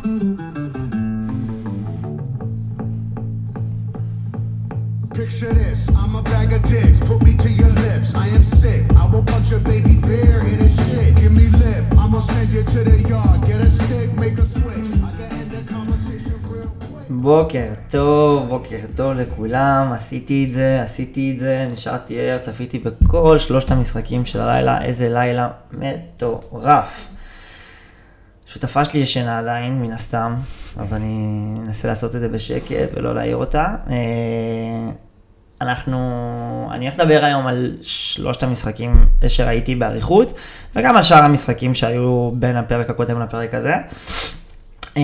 Picture this, I'm a bag of dicks, put me to your lips. I am sick, I will punch a baby bear in his shit. Give me lip, I'ma send you to the yard. Get a stick, make a switch. I can end the conversation real quick. בוקר טוב, בוקר טוב לכולם, עשיתי את זה, עשיתי את זה, נשארתי ער, צפיתי בכל שלושת המשחקים של הלילה, איזה לילה מטורף. שותפה שלי ישנה עדיין, מן הסתם, אז אני אנסה לעשות את זה בשקט ולא להעיר אותה. אה, אנחנו, אני הולך לדבר היום על שלושת המשחקים שראיתי באריכות, וגם על שאר המשחקים שהיו בין הפרק הקודם לפרק הזה. אה,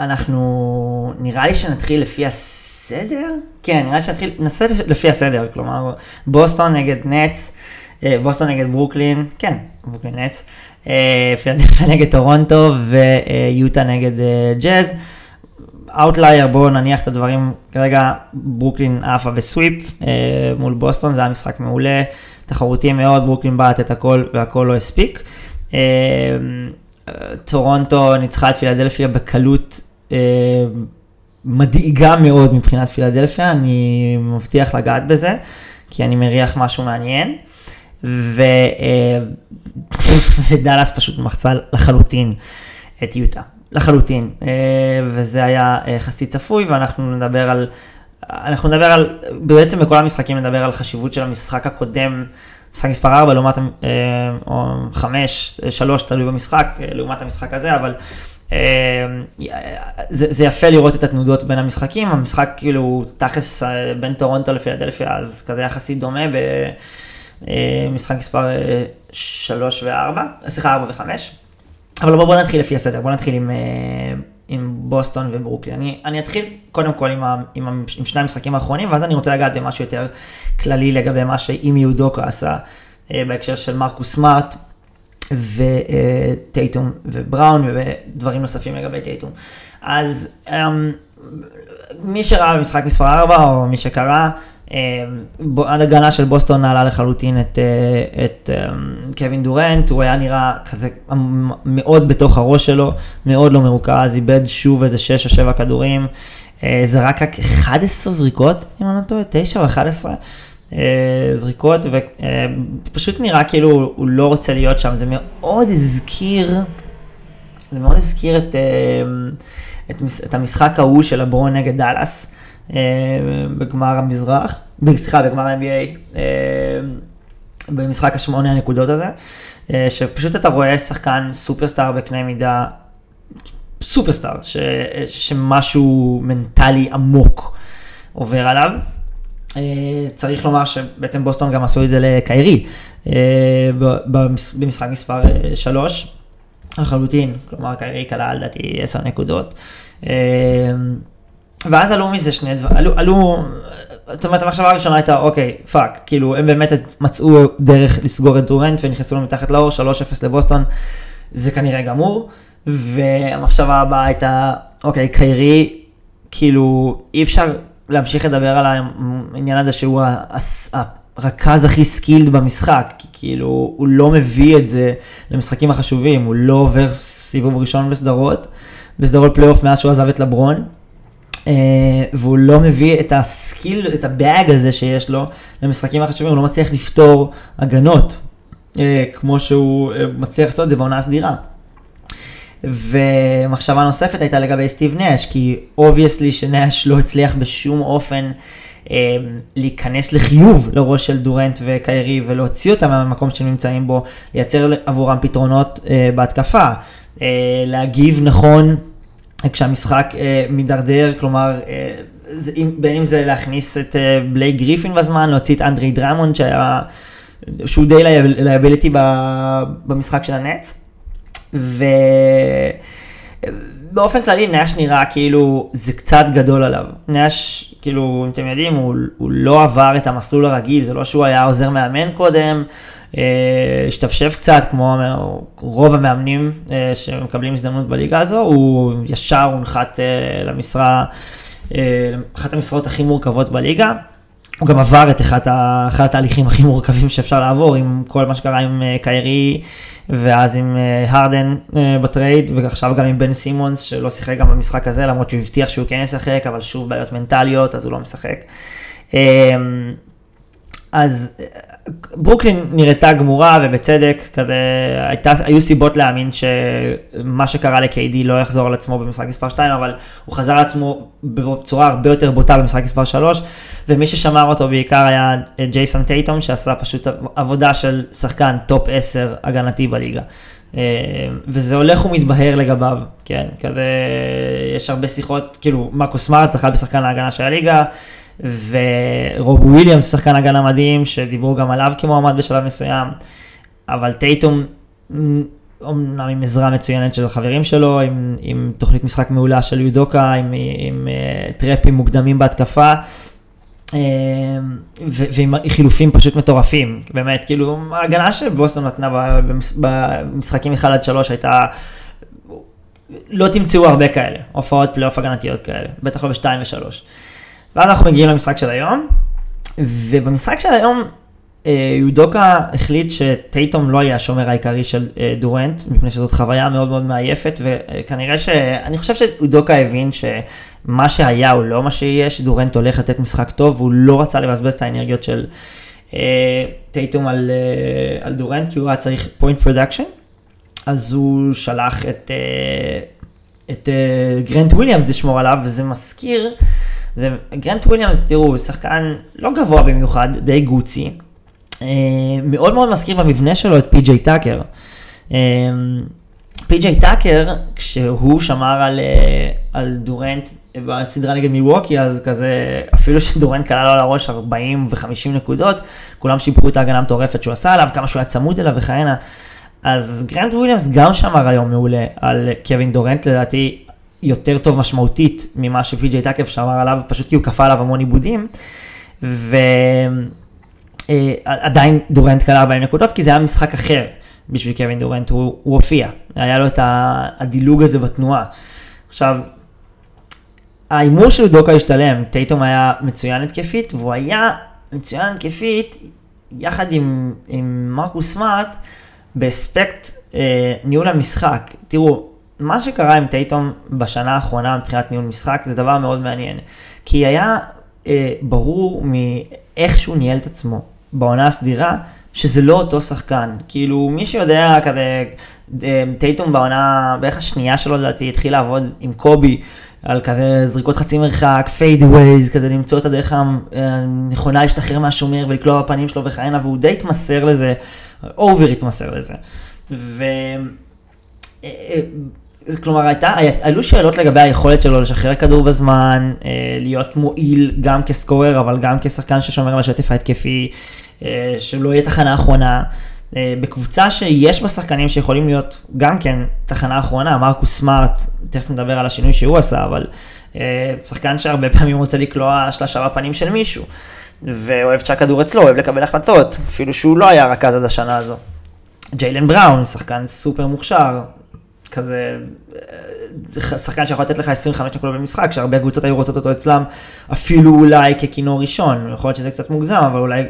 אנחנו, נראה לי שנתחיל לפי הסדר? כן, נראה לי שנתחיל, נעשה לפי הסדר, כלומר, בוסטון נגד נץ, אה, בוסטון נגד ברוקלין, כן, ברוקלין נץ, פילדלפיה נגד טורונטו ויוטה נגד אה, ג'אז. outlier, בואו נניח את הדברים, כרגע ברוקלין עפה ב sweep מול בוסטון, זה היה משחק מעולה, תחרותי מאוד, ברוקלין בעט את הכל והכל לא הספיק. טורונטו ניצחה את פילדלפיה בקלות אה, מדאיגה מאוד מבחינת פילדלפיה, אני מבטיח לגעת בזה, כי אני מריח משהו מעניין. ו, אה, ודאלאס פשוט מחצה לחלוטין את יוטה, לחלוטין, אה, וזה היה יחסית צפוי, ואנחנו נדבר על, אנחנו נדבר על, בעצם בכל המשחקים נדבר על חשיבות של המשחק הקודם. משחק מספר 4 לעומת, אה, או 5, 3, תלוי במשחק, אה, לעומת המשחק הזה, אבל אה, זה, זה יפה לראות את התנודות בין המשחקים, המשחק כאילו תכלס בין טורונטו לפילדלפיה, אז כזה יחסית דומה במשחק מספר 3 ו-4, סליחה 4 ו-5. אבל בואו בוא נתחיל לפי הסדר, בואו נתחיל עם, עם בוסטון וברוקלין. אני, אני אתחיל קודם כל עם, ה, עם, ה, עם שני המשחקים האחרונים, ואז אני רוצה לגעת במשהו יותר כללי לגבי מה שאימי יודוקה עשה אה, בהקשר של מרקוס סמארט וטייטום אה, ובראון ודברים נוספים לגבי טייטום. אז אה, מי שראה במשחק מספר 4 או מי שקרא, ההגנה של בוסטון נעלה לחלוטין את, אה, את אה, קווין דורנט, הוא היה נראה כזה מאוד בתוך הראש שלו, מאוד לא מרוכז, איבד שוב איזה 6 או 7 כדורים, אה, זרק רק 11 זריקות, אם אני לא טועה, 9 או 11 זריקות, ופשוט נראה כאילו הוא לא רוצה להיות שם, זה מאוד הזכיר, זה מאוד הזכיר את, את, את המשחק ההוא של הברון נגד דאלאס. אה, בגמר המזרח, סליחה, בגמר ה-NBA, אה, במשחק השמונה הנקודות הזה, אה, שפשוט אתה רואה שחקן סופרסטאר בקנה מידה, סופרסטאר, ש, שמשהו מנטלי עמוק עובר עליו. צריך לומר שבעצם בוסטון גם עשו את זה לקיירי במשחק מספר 3 לחלוטין, כלומר קיירי כלל לדעתי 10 נקודות. ואז עלו מזה שני דברים, עלו, עלו, זאת אומרת המחשבה הראשונה הייתה אוקיי, fuck, כאילו הם באמת מצאו דרך לסגור את דורנט ונכנסו לו מתחת לעור, 3-0 לבוסטון, זה כנראה גמור, והמחשבה הבאה הייתה, אוקיי, קיירי, כאילו אי אפשר להמשיך לדבר על העניין הזה שהוא הרכז הכי skilled במשחק, כי כאילו הוא לא מביא את זה למשחקים החשובים, הוא לא עובר סיבוב ראשון בסדרות, בסדרות פלייאוף מאז שהוא עזב את לברון. אה, והוא לא מביא את ה skill, את ה bag הזה שיש לו למשחקים החשובים, הוא לא מצליח לפתור הגנות, אה, כמו שהוא אה, מצליח לעשות את זה בעונה הסדירה. ומחשבה נוספת הייתה לגבי סטיב נאש, כי obviously שנאש לא הצליח בשום אופן אה, להיכנס לחיוב לראש של דורנט וקיירי ולהוציא אותם מהמקום שהם נמצאים בו, לייצר עבורם פתרונות אה, בהתקפה, אה, להגיב נכון כשהמשחק אה, מידרדר, כלומר, אה, זה, בין אם זה להכניס את אה, בלייק גריפין בזמן, להוציא את אנדרי דרמונד, שהיה, שהוא די liability במשחק של הנץ. ובאופן כללי נאש נראה כאילו זה קצת גדול עליו. נאש, כאילו, אם אתם יודעים, הוא, הוא לא עבר את המסלול הרגיל, זה לא שהוא היה עוזר מאמן קודם, השתפשף קצת, כמו רוב המאמנים אה, שמקבלים הזדמנות בליגה הזו, הוא ישר הונחת אה, למשרה, אחת המשרות הכי מורכבות בליגה. הוא גם עבר את אחד, ה, אחד התהליכים הכי מורכבים שאפשר לעבור עם כל מה שקרה עם קיירי ואז עם אה, הרדן אה, ב trade, ועכשיו גם עם בן סימונס, שלא שיחק גם במשחק הזה, למרות שהוא הבטיח שהוא כן ישחק, אבל שוב בעיות מנטליות, אז הוא לא משחק. אה, אז ברוקלין נראתה גמורה ובצדק, כזה, הייתה, היו סיבות להאמין שמה שקרה ל-KD לא יחזור על עצמו במשחק מספר 2, אבל הוא חזר על עצמו בצורה הרבה יותר בוטה במשחק מספר 3, ומי ששמר אותו בעיקר היה ג'ייסון טייטום, שעשה פשוט עבודה של שחקן טופ 10 הגנתי בליגה. וזה הולך ומתבהר לגביו, כן, כזה, יש הרבה שיחות, כאילו, מרקוס סמארט זכה בשחקן ההגנה של הליגה, ורוב וויליאמס, שחקן הגנה מדהים, שדיברו גם עליו כמועמד בשלב מסוים, אבל טייטום, אומנם עם עזרה מצוינת של חברים שלו, עם, עם תוכנית משחק מעולה של יודוקה, עם, עם, עם uh, טראפים מוקדמים בהתקפה, uh, ועם חילופים פשוט מטורפים, באמת, כאילו, ההגנה שבוסטון נתנה במשחקים 1 עד 3 הייתה... לא תמצאו הרבה כאלה, הופעות פלייאוף הגנתיות כאלה, בטח לא ב-2 ו-3. ואז אנחנו מגיעים למשחק של היום, ובמשחק של היום אה, יודוקה החליט שטייטום לא יהיה השומר העיקרי של אה, דורנט, מפני שזאת חוויה מאוד מאוד מעייפת, וכנראה ש... אני חושב שיודוקה הבין שמה שהיה הוא לא מה שיהיה, שדורנט הולך לתת משחק טוב, והוא לא רצה לבזבז את האנרגיות של אה, טייטום על, על דורנט, כי הוא היה צריך point production, אז הוא שלח את, את גרנט וויליאמס לשמור עליו, וזה מזכיר... זה גרנט וויליאמס, תראו, הוא שחקן לא גבוה במיוחד, די גוצי. אה, מאוד מאוד מזכיר במבנה שלו את פי.ג'יי טאקר. אה, פי.ג'יי טאקר, כשהוא שמר על, אה, על דורנט בסדרה נגד מילווקי, אז כזה, אפילו שדורנט קלע לו על הראש 40 ו-50 נקודות, כולם שיבחו את ההגנה המטורפת שהוא עשה עליו, כמה שהוא היה צמוד אליו וכהנה. אז גרנט וויליאמס גם שמר היום מעולה על קווין דורנט, לדעתי יותר טוב משמעותית ממה שפי.ג'יי טאקב שמר עליו, פשוט כי הוא כפה עליו המון עיבודים. ועדיין אה, דורנט קלע 40 נקודות, כי זה היה משחק אחר בשביל קווין דורנט, הוא, הוא הופיע, היה לו את הדילוג הזה בתנועה. עכשיו, ההימור של דוקה השתלם, טייטום היה מצוין התקפית, והוא היה מצוין התקפית יחד עם, עם מרקוס סמארט באספקט אה, ניהול המשחק. תראו, מה שקרה עם טייטום בשנה האחרונה מבחינת ניהול משחק זה דבר מאוד מעניין. כי היה אה, ברור מאיך שהוא ניהל את עצמו בעונה הסדירה, שזה לא אותו שחקן. כאילו, מי שיודע כזה, אה, טייטום בעונה, בערך השנייה שלו לדעתי, התחיל לעבוד עם קובי. על כזה זריקות חצי מרחק, fadeaways, כזה למצוא את הדרך הנכונה להשתחרר מהשומר ולקלוע בפנים שלו וכהנה, והוא די התמסר לזה, אובר התמסר לזה. ו... כלומר, הייתה, עלו שאלות לגבי היכולת שלו לשחרר כדור בזמן, אה, להיות מועיל גם כסקורר, אבל גם כשחקן ששומר על השטף ההתקפי, אה, שלא יהיה תחנה אחרונה. אה, בקבוצה שיש בה שחקנים שיכולים להיות גם כן תחנה אחרונה, מרקוס סמארט, תכף נדבר על השינוי שהוא עשה, אבל שחקן שהרבה פעמים רוצה לקלוע שלושה בפנים של מישהו, ואוהב שהכדור אצלו, אוהב לקבל החלטות, אפילו שהוא לא היה רכז עד השנה הזו. ג'יילן בראון, שחקן סופר מוכשר, כזה, אה, שחקן שיכול לתת לך 25 נקודות במשחק, שהרבה קבוצות היו רוצות אותו אצלם, אפילו אולי ככינור ראשון, יכול להיות שזה קצת מוגזם, אבל אולי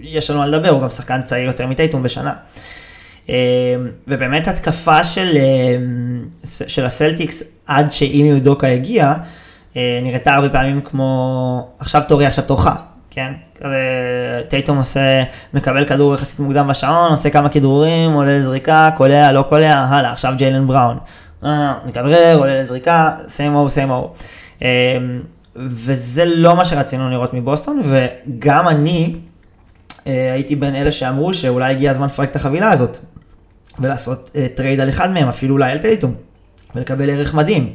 יש לנו מה לדבר, הוא גם שחקן צעיר יותר מטייטום בשנה. אה, ובאמת התקפה של, אה, של הסלטיקס עד שאימי יודוקה הגיע, נראתה הרבה פעמים כמו עכשיו תורי, עכשיו תורך. כן? כזה טייטום עושה, מקבל כדור יחסית מוקדם בשעון, עושה כמה כדרורים, עולה לזריקה, קולע, לא קולע, הלאה, עכשיו ג'יילן בראון. אה, מכדרר, עולה לזריקה, סיימו, סיימו. אמ, וזה לא מה שרצינו לראות מבוסטון, וגם אני אה, הייתי בין אלה שאמרו שאולי הגיע הזמן לפרק את החבילה הזאת, ולעשות אה, trade על אחד מהם, אפילו אולי על טייטום, ולקבל ערך מדהים,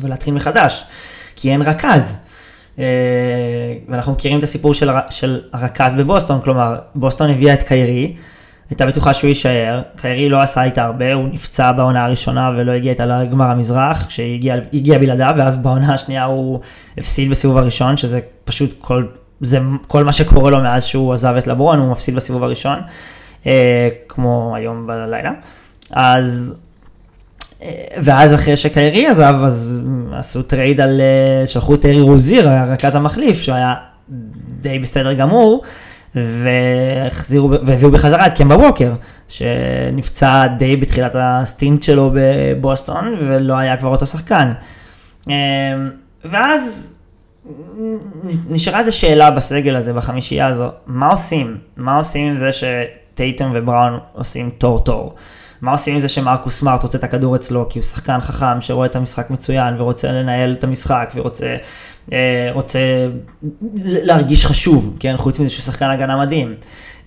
ולהתחיל מחדש, כי אין רכז. אה, ואנחנו מכירים את הסיפור של, של הרכז בבוסטון, כלומר, בוסטון הביאה את קיירי, הייתה בטוחה שהוא יישאר, קיירי לא עשה איתה הרבה, הוא נפצע בעונה הראשונה ולא הגיע איתה לגמר המזרח, כשהגיע בלעדיו, ואז בעונה השנייה הוא הפסיד בסיבוב הראשון, שזה פשוט כל, זה כל מה שקורה לו מאז שהוא עזב את לברון, הוא מפסיד בסיבוב הראשון, אה, כמו היום בלילה. אז ואז אחרי שקיירי עזב, אז עשו trade על, אה, שלחו את טרי רוזיר, הרכז המחליף, שהיה די בסדר גמור, והחזירו, והביאו בחזרה את קמבה ווקר, שנפצע די בתחילת ה stint שלו בבוסטון, ולא היה כבר אותו שחקן. אמ, ואז נשארה איזו שאלה בסגל הזה, בחמישייה הזו, מה עושים? מה עושים עם זה שטייטום ובראון עושים תור-תור? מה עושים עם זה שמרקוס סמארט רוצה את הכדור אצלו, כי הוא שחקן חכם שרואה את המשחק מצוין ורוצה לנהל את המשחק ורוצה אה, רוצה להרגיש חשוב, כן? חוץ מזה שהוא שחקן הגנה מדהים.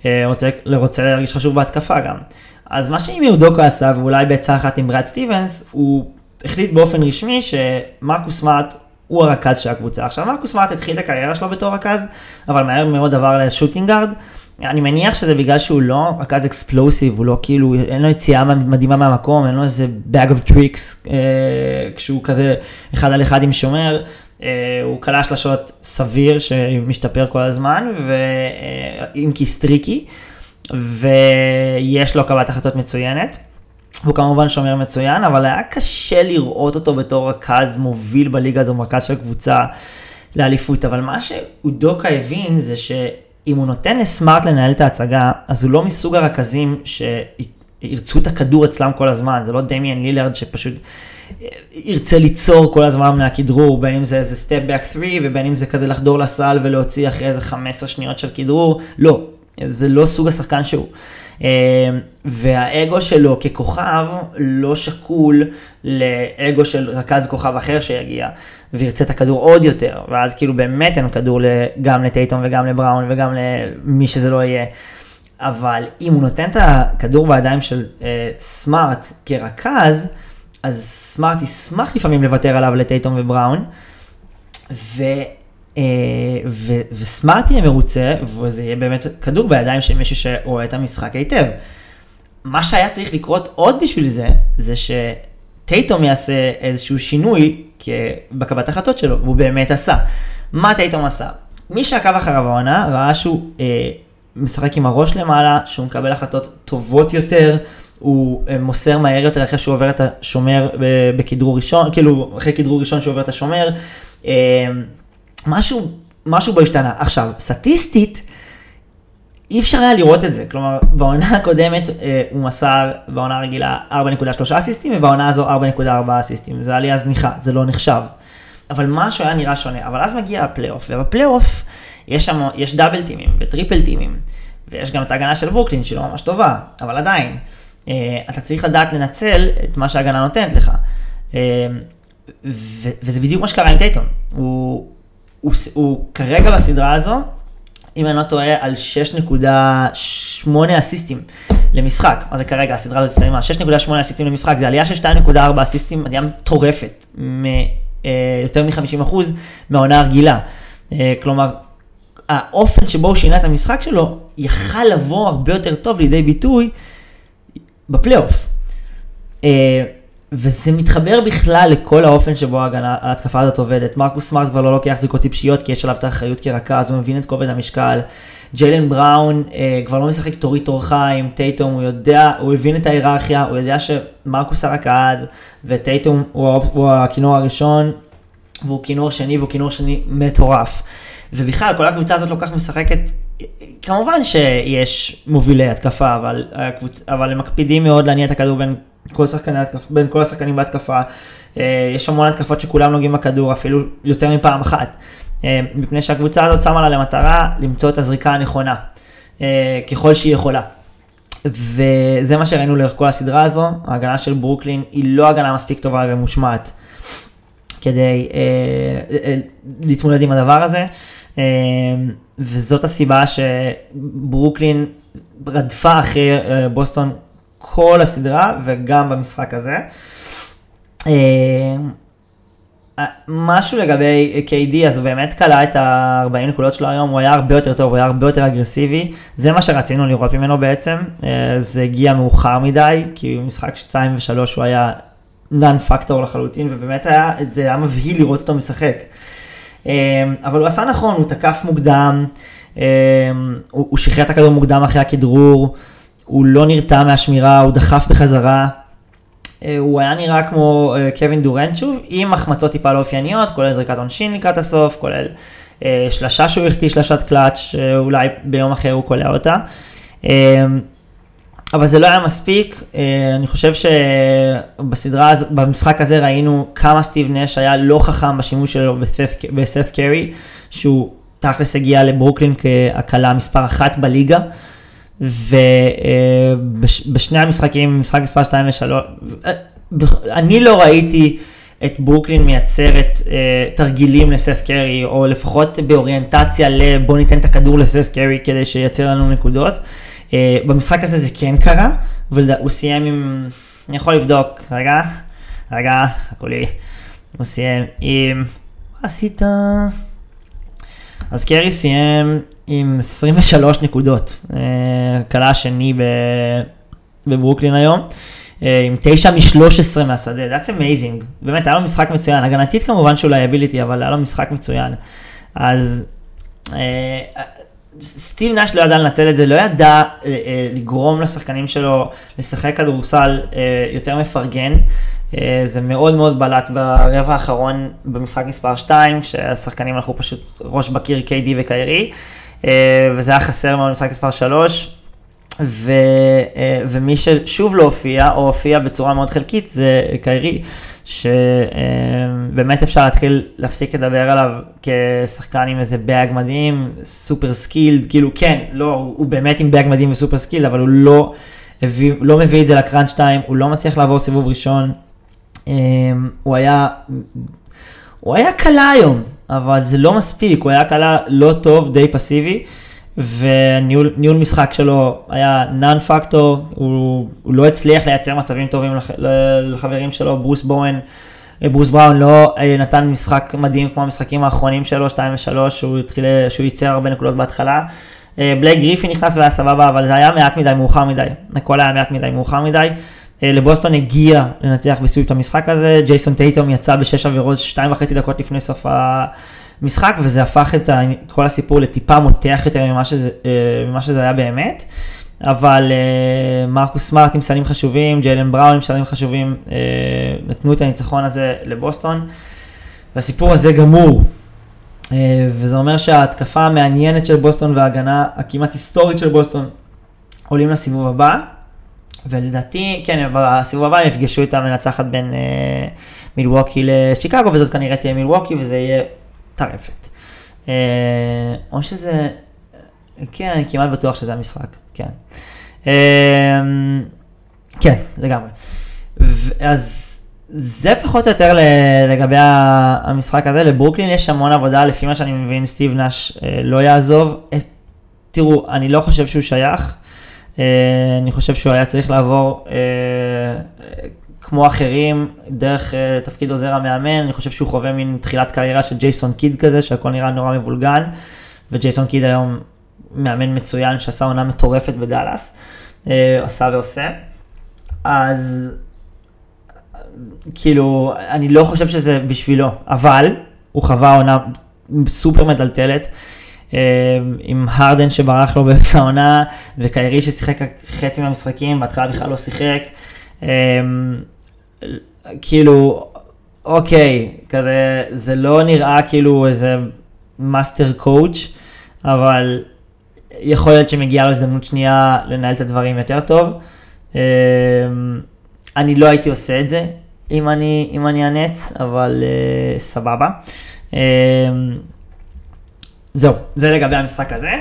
אה, רוצה, רוצה להרגיש חשוב בהתקפה גם. אז מה שאם יהודוקו עשה, ואולי בעצה אחת עם ברד סטיבנס, הוא החליט באופן רשמי שמרקוס סמארט הוא הרכז של הקבוצה. עכשיו מרקוס סמארט התחיל את הקריירה שלו בתור רכז, אבל מהר מאוד עבר ל shooting guard. אני מניח שזה בגלל שהוא לא רכז explosive, הוא לא כאילו, אין לו יציאה מדהימה מהמקום, אין לו איזה bag of tricks, אה, כשהוא כזה אחד על אחד עם שומר, אה, הוא קלע שלשות סביר שמשתפר כל הזמן, ואם כי streaky, ויש לו קבלת החלטות מצוינת. הוא כמובן שומר מצוין, אבל היה קשה לראות אותו בתור רכז מוביל בליגה הזו, רכז של קבוצה לאליפות, אבל מה שאודוקה הבין זה שאם הוא נותן לסמארט לנהל את ההצגה, אז הוא לא מסוג הרכזים שירצו את הכדור אצלם כל הזמן, זה לא דמיאן לילארד שפשוט אה, ירצה ליצור כל הזמן מהכדרור, בין אם זה איזה סטפ באק 3 ובין אם זה כזה לחדור לסל ולהוציא אחרי איזה 15 שניות של כדרור, לא, זה לא סוג השחקן שהוא. אה, והאגו שלו ככוכב לא שקול לאגו של רכז כוכב אחר שיגיע וירצה את הכדור עוד יותר, ואז כאילו באמת אין כדור גם לטייטום וגם לבראון וגם למי שזה לא יהיה. אבל אם הוא נותן את הכדור בידיים של אה, סמארט כרכז, אז סמארט ישמח לפעמים לוותר עליו לטייטום ובראון. ו... אה, ו- וסמארט יהיה מרוצה, וזה יהיה באמת כדור בידיים של מישהו שרואה את המשחק היטב. מה שהיה צריך לקרות עוד בשביל זה, זה שטייטום יעשה איזשהו שינוי בקבלת החלטות שלו, והוא באמת עשה. מה טייטום עשה? מי שעקב אחריו העונה ראה שהוא אה, משחק עם הראש למעלה, שהוא מקבל החלטות טובות יותר, הוא אה, מוסר מהר יותר אחרי שהוא עובר את השומר בכדרור ראשון, כאילו אחרי כדרור ראשון שהוא עובר את השומר. אה, משהו, משהו בו השתנה. עכשיו, סטטיסטית, אי אפשר היה לראות את זה, כלומר, בעונה הקודמת אה, הוא מסר בעונה הרגילה 4.3 אסיסטים, ובעונה הזו 4.4 אסיסטים, זה עלייה זניחה, זה לא נחשב. אבל משהו היה נראה שונה, אבל אז מגיע הפלייאוף, ובפלייאוף יש יש double teamים ו triple teamים, ויש גם את ההגנה של ברוקלין שהיא לא ממש טובה, אבל עדיין, אה, אתה צריך לדעת לנצל את מה שההגנה נותנת לך. אה, ו- וזה בדיוק מה שקרה עם טייטון, הוא, הוא, הוא כרגע בסדרה הזו, אם אני לא טועה, על 6.8 אסיסטים למשחק. מה זה כרגע, הסדרה הזאת הסתיימה, 6.8 אסיסטים למשחק, זה עלייה של 2.4 אסיסטים, עלייה מטורפת, אה, מ-50% מהעונה הרגילה. אה, כלומר, האופן שבו הוא שינה את המשחק שלו, יכל לבוא הרבה יותר טוב לידי ביטוי בפלייאוף. אה, וזה מתחבר בכלל לכל האופן שבו ההגנה, ההתקפה הזאת עובדת. מרקוס סמארט כבר לא לוקח זיקות טיפשיות כי יש עליו את האחריות כרכז, הוא מבין את כובד המשקל. ג'יילן בראון אה, כבר לא משחק תורי תורך עם טייטום, הוא יודע, הוא הבין את ההיררכיה, הוא יודע שמרקוס הרכז וטייטום הוא, הוא הכינור הראשון, והוא כינור שני והוא כינור שני מטורף. ובכלל כל הקבוצה הזאת לא כך משחקת, כמובן שיש מובילי התקפה, אבל, הקבוצ... אבל הם מקפידים מאוד להניע את הכדור בין כל, שחקני התקפה, בין כל השחקנים בהתקפה. אה, יש המון התקפות שכולם נוגעים בכדור, אפילו יותר מפעם אחת. אה, מפני שהקבוצה הזאת שמה לה למטרה למצוא את הזריקה הנכונה, אה, ככל שהיא יכולה. וזה מה שראינו לאורך כל הסדרה הזו, ההגנה של ברוקלין היא לא הגנה מספיק טובה ומושמעת כדי אה, להתמודד עם הדבר הזה, אה, וזאת הסיבה שברוקלין רדפה אחרי אה, בוסטון כל הסדרה וגם במשחק הזה. אה, משהו לגבי KD, אז הוא באמת קלע את ה-40 נקודות שלו היום, הוא היה הרבה יותר טוב, הוא היה הרבה יותר אגרסיבי, זה מה שרצינו לראות ממנו בעצם, אה, זה הגיע מאוחר מדי, כי במשחק 2 ו-3 הוא היה נאן פקטור לחלוטין, ובאמת היה, זה היה מבהיל לראות אותו משחק. אה, אבל הוא עשה נכון, הוא תקף מוקדם, הוא שחרר את הכדור מוקדם אחרי הכדרור, הוא לא נרתע מהשמירה, הוא דחף בחזרה. אה, הוא היה נראה כמו אה, קווין דורנט שוב, עם החמצות טיפה לא אופייניות, כולל זריקת עונשין לקראת הסוף, כולל אה, שלשה שהוא החטיא, שלשת קלאץ', שאולי ביום אחר הוא קולע אותה. אה, אבל זה לא היה מספיק, אה, אני חושב שבסדרה, במשחק הזה ראינו כמה סטיב נש היה לא חכם בשימוש שלו בסף, בסף קרי, שהוא תכלס הגיע לברוקלין כהקלה מספר אחת בליגה, ובשני המשחקים, משחק מספר 2 ו-3, אני לא ראיתי את ברוקלין מייצרת אה, תרגילים לסף קרי, או לפחות באוריינטציה לבוא ניתן את הכדור לסף קרי כדי שייצר לנו נקודות. אה, במשחק הזה זה כן קרה, והוא סיים עם, אני יכול לבדוק, רגע, רגע, חכו לי, הוא סיים עם, מה עשית? אז קרי סיים עם 23 נקודות, אה, קלע השני ב- בברוקלין היום, אה, עם 9 מ-13 מהשדה, that's amazing, באמת היה לו משחק מצוין, הגנתית כמובן שהוא liability, אבל היה לו משחק מצוין, אז אה, סטיב נש לא ידע לנצל את זה, לא ידע אה, אה, לגרום לשחקנים שלו לשחק כדורסל אה, יותר מפרגן. זה מאוד מאוד בלט ברבע האחרון במשחק מספר 2, שהשחקנים הלכו פשוט ראש בקיר KD וקיירי, וזה היה חסר מאוד במשחק מספר 3. ו, אה, ומי ששוב לא הופיע, או הופיע בצורה מאוד חלקית, זה קיירי, שבאמת אפשר להתחיל להפסיק לדבר עליו כשחקן עם איזה bag מדהים, super skilled, כאילו כן, לא, הוא באמת עם bag מדהים ו super skilled, אבל הוא לא, הביא, לא מביא את זה ל crunch 2, הוא לא מצליח לעבור סיבוב ראשון, אה, הוא היה, הוא היה קלע היום, אבל זה לא מספיק, הוא היה קלע לא טוב, די פסיבי. וניהול ניהול משחק שלו היה non factor, הוא, הוא לא הצליח לייצר מצבים טובים לח, לחברים שלו, ברוס בואן, ברוס בראון לא אה, נתן משחק מדהים כמו המשחקים האחרונים שלו, 2 ו-3, שהוא התחיל, שהוא ייצר הרבה נקודות בהתחלה. אה, בלייק גריפי נכנס והיה סבבה, אבל זה היה מעט מדי מאוחר מדי, הכל היה מעט מדי מאוחר מדי. אה, לבוסטון הגיע לנצח בסביב את המשחק הזה, ג'ייסון טייטום יצא בשש עבירות, שתיים וחצי דקות לפני סוף המשחק, וזה הפך את ה, כל הסיפור לטיפה מותח יותר ממה שזה, אה, ממה שזה היה באמת. אבל אה, מרקוס סמארט עם סלים חשובים, ג'יילן בראון עם סלים חשובים, אה, נתנו את הניצחון הזה לבוסטון. והסיפור הזה גמור. אה, וזה אומר שההתקפה המעניינת של בוסטון וההגנה הכמעט היסטורית של בוסטון עולים לסיבוב הבא. ולדעתי, כן, בסיבוב הבא הם יפגשו את המנצחת בין אה, מילווקי לשיקגו, וזאת כנראה תהיה מילווקי, וזה יהיה טרפת. אה, או שזה, כן, אני כמעט בטוח שזה המשחק, כן. אה, כן, לגמרי. אז זה פחות או יותר לגבי המשחק הזה, לברוקלין יש המון עבודה, לפי מה שאני מבין, סטיב נש אה, לא יעזוב. תראו, אני לא חושב שהוא שייך. אני חושב שהוא היה צריך לעבור כמו אחרים, דרך uh, תפקיד עוזר המאמן, אני חושב שהוא חווה מין תחילת קריירה של ג'ייסון קיד כזה, שהכל נראה נורא מבולגן, וג'ייסון קיד היום מאמן מצוין שעשה עונה מטורפת בדאלאס, uh, עשה ועושה. אז כאילו, אני לא חושב שזה בשבילו, אבל הוא חווה עונה סופר מטלטלת. אה, עם הרדן שברח לו באמצע העונה, וקיירי ששיחק חצי מהמשחקים, בהתחלה בכלל לא שיחק. כאילו, אוקיי, כזה, זה לא נראה כאילו איזה master coach, אבל יכול להיות שמגיעה לו הזדמנות שנייה לנהל את הדברים יותר טוב. אה, אני לא הייתי עושה את זה אם אני, אם אני הנץ, אבל uh, סבבה. Uh, זהו, זה לגבי המשחק הזה.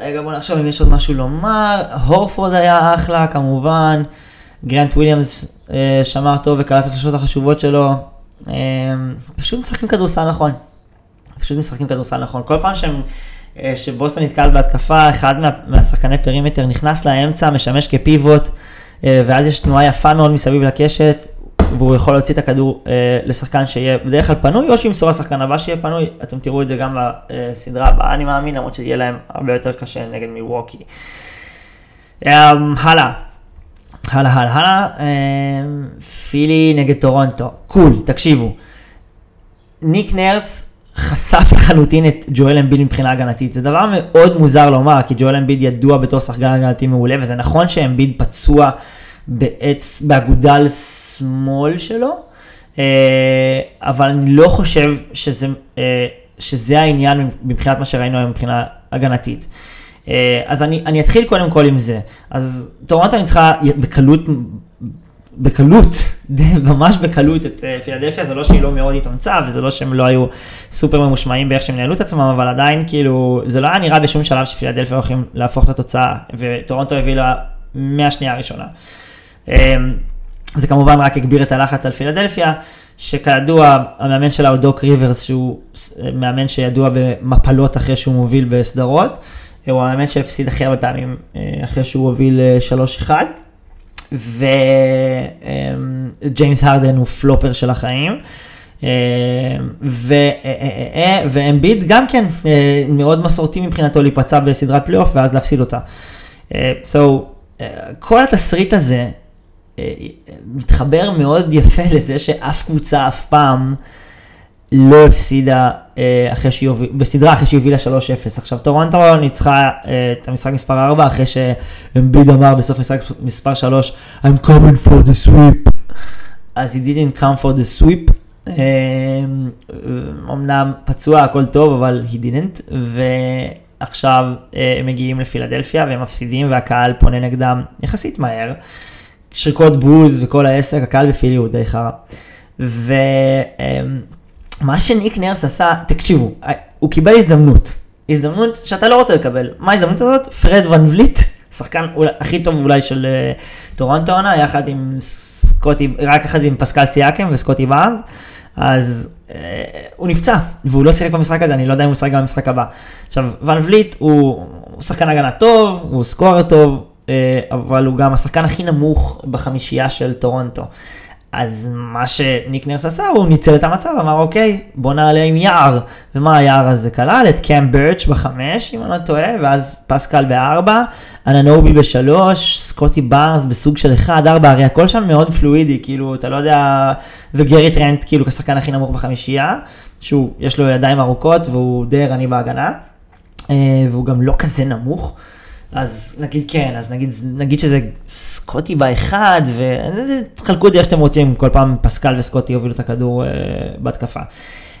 רגע, בוא נחשוב אם יש עוד משהו לומר. הורפורד היה אחלה, כמובן. גרנט וויליאמס uh, שמר טוב וקלט את השעות החשובות שלו. Uh, פשוט משחקים כדורסל נכון. פשוט משחקים כדורסל נכון. כל פעם שהם... שבוסטון נתקל בהתקפה, אחד מה, מהשחקני פרימטר נכנס לאמצע, משמש כפיבוט, ואז יש תנועה יפה מאוד מסביב לקשת, והוא יכול להוציא את הכדור אה, לשחקן שיהיה בדרך כלל פנוי, או שימסור לשחקן הבא שיהיה פנוי, אתם תראו את זה גם בסדרה הבאה אני מאמין, למרות שיהיה להם הרבה יותר קשה נגד מיווקי. אה, הלאה, הלאה, הלאה, הלאה, אה, פילי נגד טורונטו, cool, תקשיבו. ניק נרס חשף לחלוטין את ג'ואל אמביד מבחינה הגנתית. זה דבר מאוד מוזר לומר, כי ג'ואל אמביד ידוע בתור שחקן הגנתי מעולה, וזה נכון שאמביד פצוע בעץ, באגודל שמאל שלו, אבל אני לא חושב שזה שזה העניין מבחינת מה שראינו היום מבחינה הגנתית. אה, אז אני, אני אתחיל קודם כל עם זה. אז טורונטו ניצחה בקלות, בקלות, ממש בקלות את אה, פילדלפיה, זה לא שהיא לא מאוד התאמצה, וזה לא שהם לא היו סופר ממושמעים באיך שהם ניהלו את עצמם, אבל עדיין כאילו, זה לא היה נראה בשום שלב שפילדלפיה הולכים להפוך את התוצאה, וטורונטו הביאה מהשנייה הראשונה. אה, זה כמובן רק הגביר את הלחץ על פילדלפיה, שכידוע המאמן שלה הוא דוק ריברס, שהוא מאמן שידוע במפלות אחרי שהוא מוביל בסדרות. הוא המאמן שהפסיד הכי הרבה פעמים אה, אחרי שהוא הוביל 3-1. אה, וג'יימס אמ, הרדן הוא flopper של החיים. אה, ואמביד גם כן מאוד מסורתי מבחינתו להיפצע בסדרת פלייאוף ואז להפסיד אותה. So, כל התסריט הזה מתחבר מאוד יפה לזה שאף קבוצה אף פעם לא הפסידה אה, אחרי שהיא הובילה, בסדרה אחרי שהיא הובילה 3-0. עכשיו טורונטו ניצחה אה, את המשחק מספר 4 אחרי שאמביד אמר בסוף משחק מספר 3, I'm coming for the sweep. אז he didn't come for the sweep. אה, אמנם פצוע הכל טוב אבל he didn't. ועכשיו הם מגיעים לפילדלפיה והם מפסידים והקהל פונה נגדם יחסית מהר. שריקות בוז וכל העסק, הקהל בפילי הוא די חרא. ו... מה שניק נרס עשה, תקשיבו, הוא קיבל הזדמנות. הזדמנות שאתה לא רוצה לקבל. מה ההזדמנות הזאת? פרד ון וליט, שחקן הכי טוב אולי של uh, טורנטו עונה, יחד עם סקוטי, רק יחד עם פסקל סיאקם וסקוטי בארז, אז uh, הוא נפצע, והוא לא שיחק במשחק הזה, אני לא יודע אם הוא ישחק גם במשחק הבא. עכשיו, ון וליט הוא, הוא שחקן הגנה טוב, הוא scorer טוב, uh, אבל הוא גם השחקן הכי נמוך בחמישייה של טורונטו. אז מה שניק נרס עשה, הוא ניצל את המצב, אמר אוקיי, בוא נעלה עם יער. ומה היער הזה כלל? את קאם בירץ' בחמש, אם אני לא טועה, ואז פסקל בארבע, אננובי בשלוש, סקוטי בארנס בסוג של אחד, ארבע, הרי הכל שם מאוד פלואידי, כאילו, אתה לא יודע, וגרי טרנט כאילו כשחקן הכי נמוך בחמישייה, שהוא, יש לו ידיים ארוכות והוא די ערני בהגנה, אה, והוא גם לא כזה נמוך. אז נגיד כן, אז נגיד, נגיד שזה סקוטי באחד, ותחלקו את זה איך שאתם רוצים, כל פעם פסקל וסקוטי יובילו את הכדור אה, בהתקפה.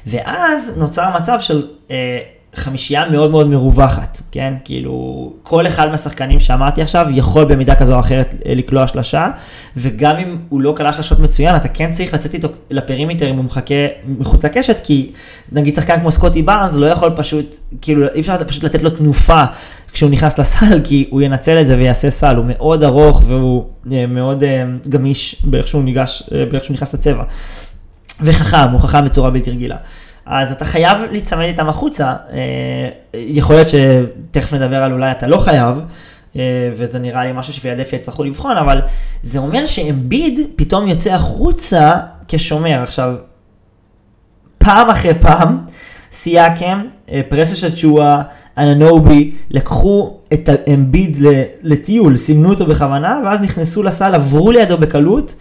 ואז נוצר מצב של אה, חמישייה מאוד מאוד מרווחת, כן? כאילו, כל אחד מהשחקנים שאמרתי עכשיו יכול במידה כזו או אחרת לקלוע שלושה, וגם אם הוא לא קלע שלשות מצוין, אתה כן צריך לצאת איתו לפרימיטר אם הוא מחכה מחוץ לקשת, כי נגיד שחקן כמו סקוטי בארנס לא יכול פשוט, כאילו, אי אפשר פשוט לתת לו תנופה כשהוא נכנס לסל, כי הוא ינצל את זה ויעשה סל, הוא מאוד ארוך והוא אה, מאוד אה, גמיש באיך שהוא ניגש, באיך שהוא נכנס לצבע. וחכם, הוא חכם בצורה בלתי רגילה. אז אתה חייב להיצמד איתם החוצה, אה, יכול להיות שתכף נדבר על אולי אתה לא חייב, אה, וזה נראה לי משהו שפילדלפיה יצטרכו לבחון, אבל זה אומר שאמביד פתאום יוצא החוצה כשומר. עכשיו, פעם אחרי פעם, סייקם, אה, פרסה של צ'ואה, אננובי, לקחו את אמביד לטיול, סימנו אותו בכוונה, ואז נכנסו לסל, עברו לידו בקלות.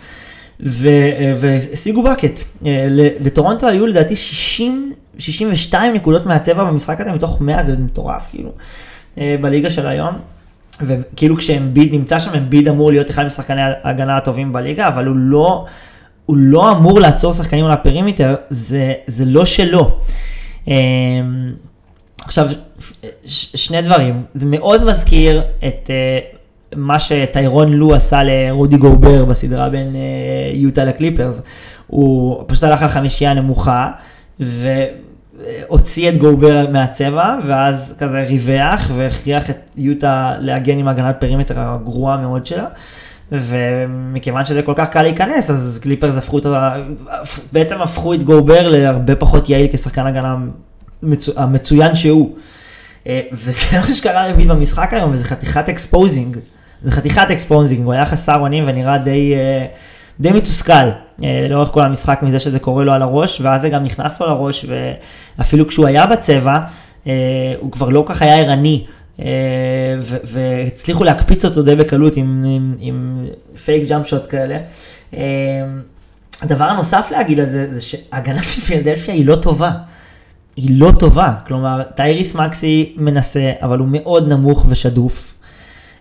והשיגו בקט. אה, לטורונטו היו לדעתי 60, 62 נקודות מהצבע במשחק הזה מתוך 100, זה מטורף כאילו, אה, בליגה של היום. וכאילו כשאמביד נמצא שם, אמביד אמור להיות אחד משחקני ההגנה הטובים בליגה, אבל הוא לא, הוא לא אמור לעצור שחקנים על ה perimeter, זה, זה לא שלו. עכשיו, שני דברים, זה מאוד מזכיר את מה שטיירון לו עשה לרודי גובר בסדרה בין אה, יוטה לקליפרס. הוא פשוט הלך על חמישייה נמוכה, והוציא את גובר מהצבע, ואז כזה ריווח, והכריח את יוטה להגן עם הגנת perimeter הגרועה מאוד שלה. ומכיוון שזה כל כך קל להיכנס, אז קליפרס הפכו את ה... בעצם הפכו את גובר להרבה פחות יעיל כשחקן הגנה המצו... המצוין שהוא. אה, וזה מה שקרה לפילי במשחק היום, וזה חתיכת exposing. זה חתיכת exposing, הוא היה חסר אונים ונראה די, אה, די מתוסכל אה, לאורך כל המשחק מזה שזה קורה לו על הראש, ואז זה גם נכנס לו לראש, ואפילו כשהוא היה בצבע, הוא כבר לא כל כך היה ערני. והצליחו להקפיץ אותו די בקלות עם, עם, עם fake jump shot כאלה. הדבר הנוסף להגיד על זה, זה שההגנה של פילדלפיה היא לא טובה. היא לא טובה, כלומר, טייריס מקסי מנסה, אבל הוא מאוד נמוך ושדוף.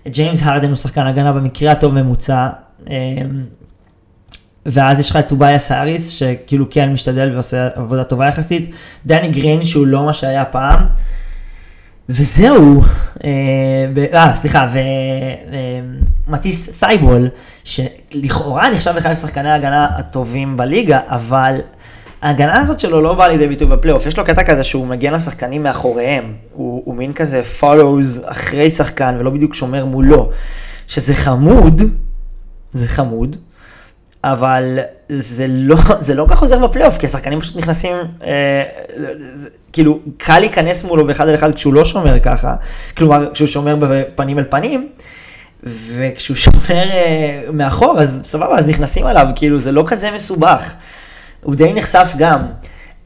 ג'יימס הרדן הוא שחקן הגנה במקרה הטוב ממוצע. אמ, ואז יש לך את טובייס האריס, שכאילו כן משתדל ועושה עבודה טובה יחסית, דני גרין שהוא לא מה שהיה פעם, וזהו, אה, אה סליחה, ומטיס פייבול, שלכאורה נחשב אחד משחקני ההגנה הטובים בליגה, אבל ההגנה הזאת שלו לא באה לידי ביטוי בפלייאוף, יש לו קטע כזה שהוא מגן על שחקנים מאחוריהם, הוא, הוא מין כזה follows אחרי שחקן ולא בדיוק שומר מולו, שזה חמוד, זה חמוד, אבל זה לא, זה לא כל כך עוזר בפלייאוף, כי השחקנים פשוט נכנסים, אה, זה, כאילו, קל להיכנס מולו באחד על אחד כשהוא לא שומר ככה, כלומר, כשהוא שומר בפנים אל פנים, וכשהוא שומר אה, מאחור, אז סבבה, אז נכנסים עליו, כאילו, זה לא כזה מסובך. הוא די נחשף גם.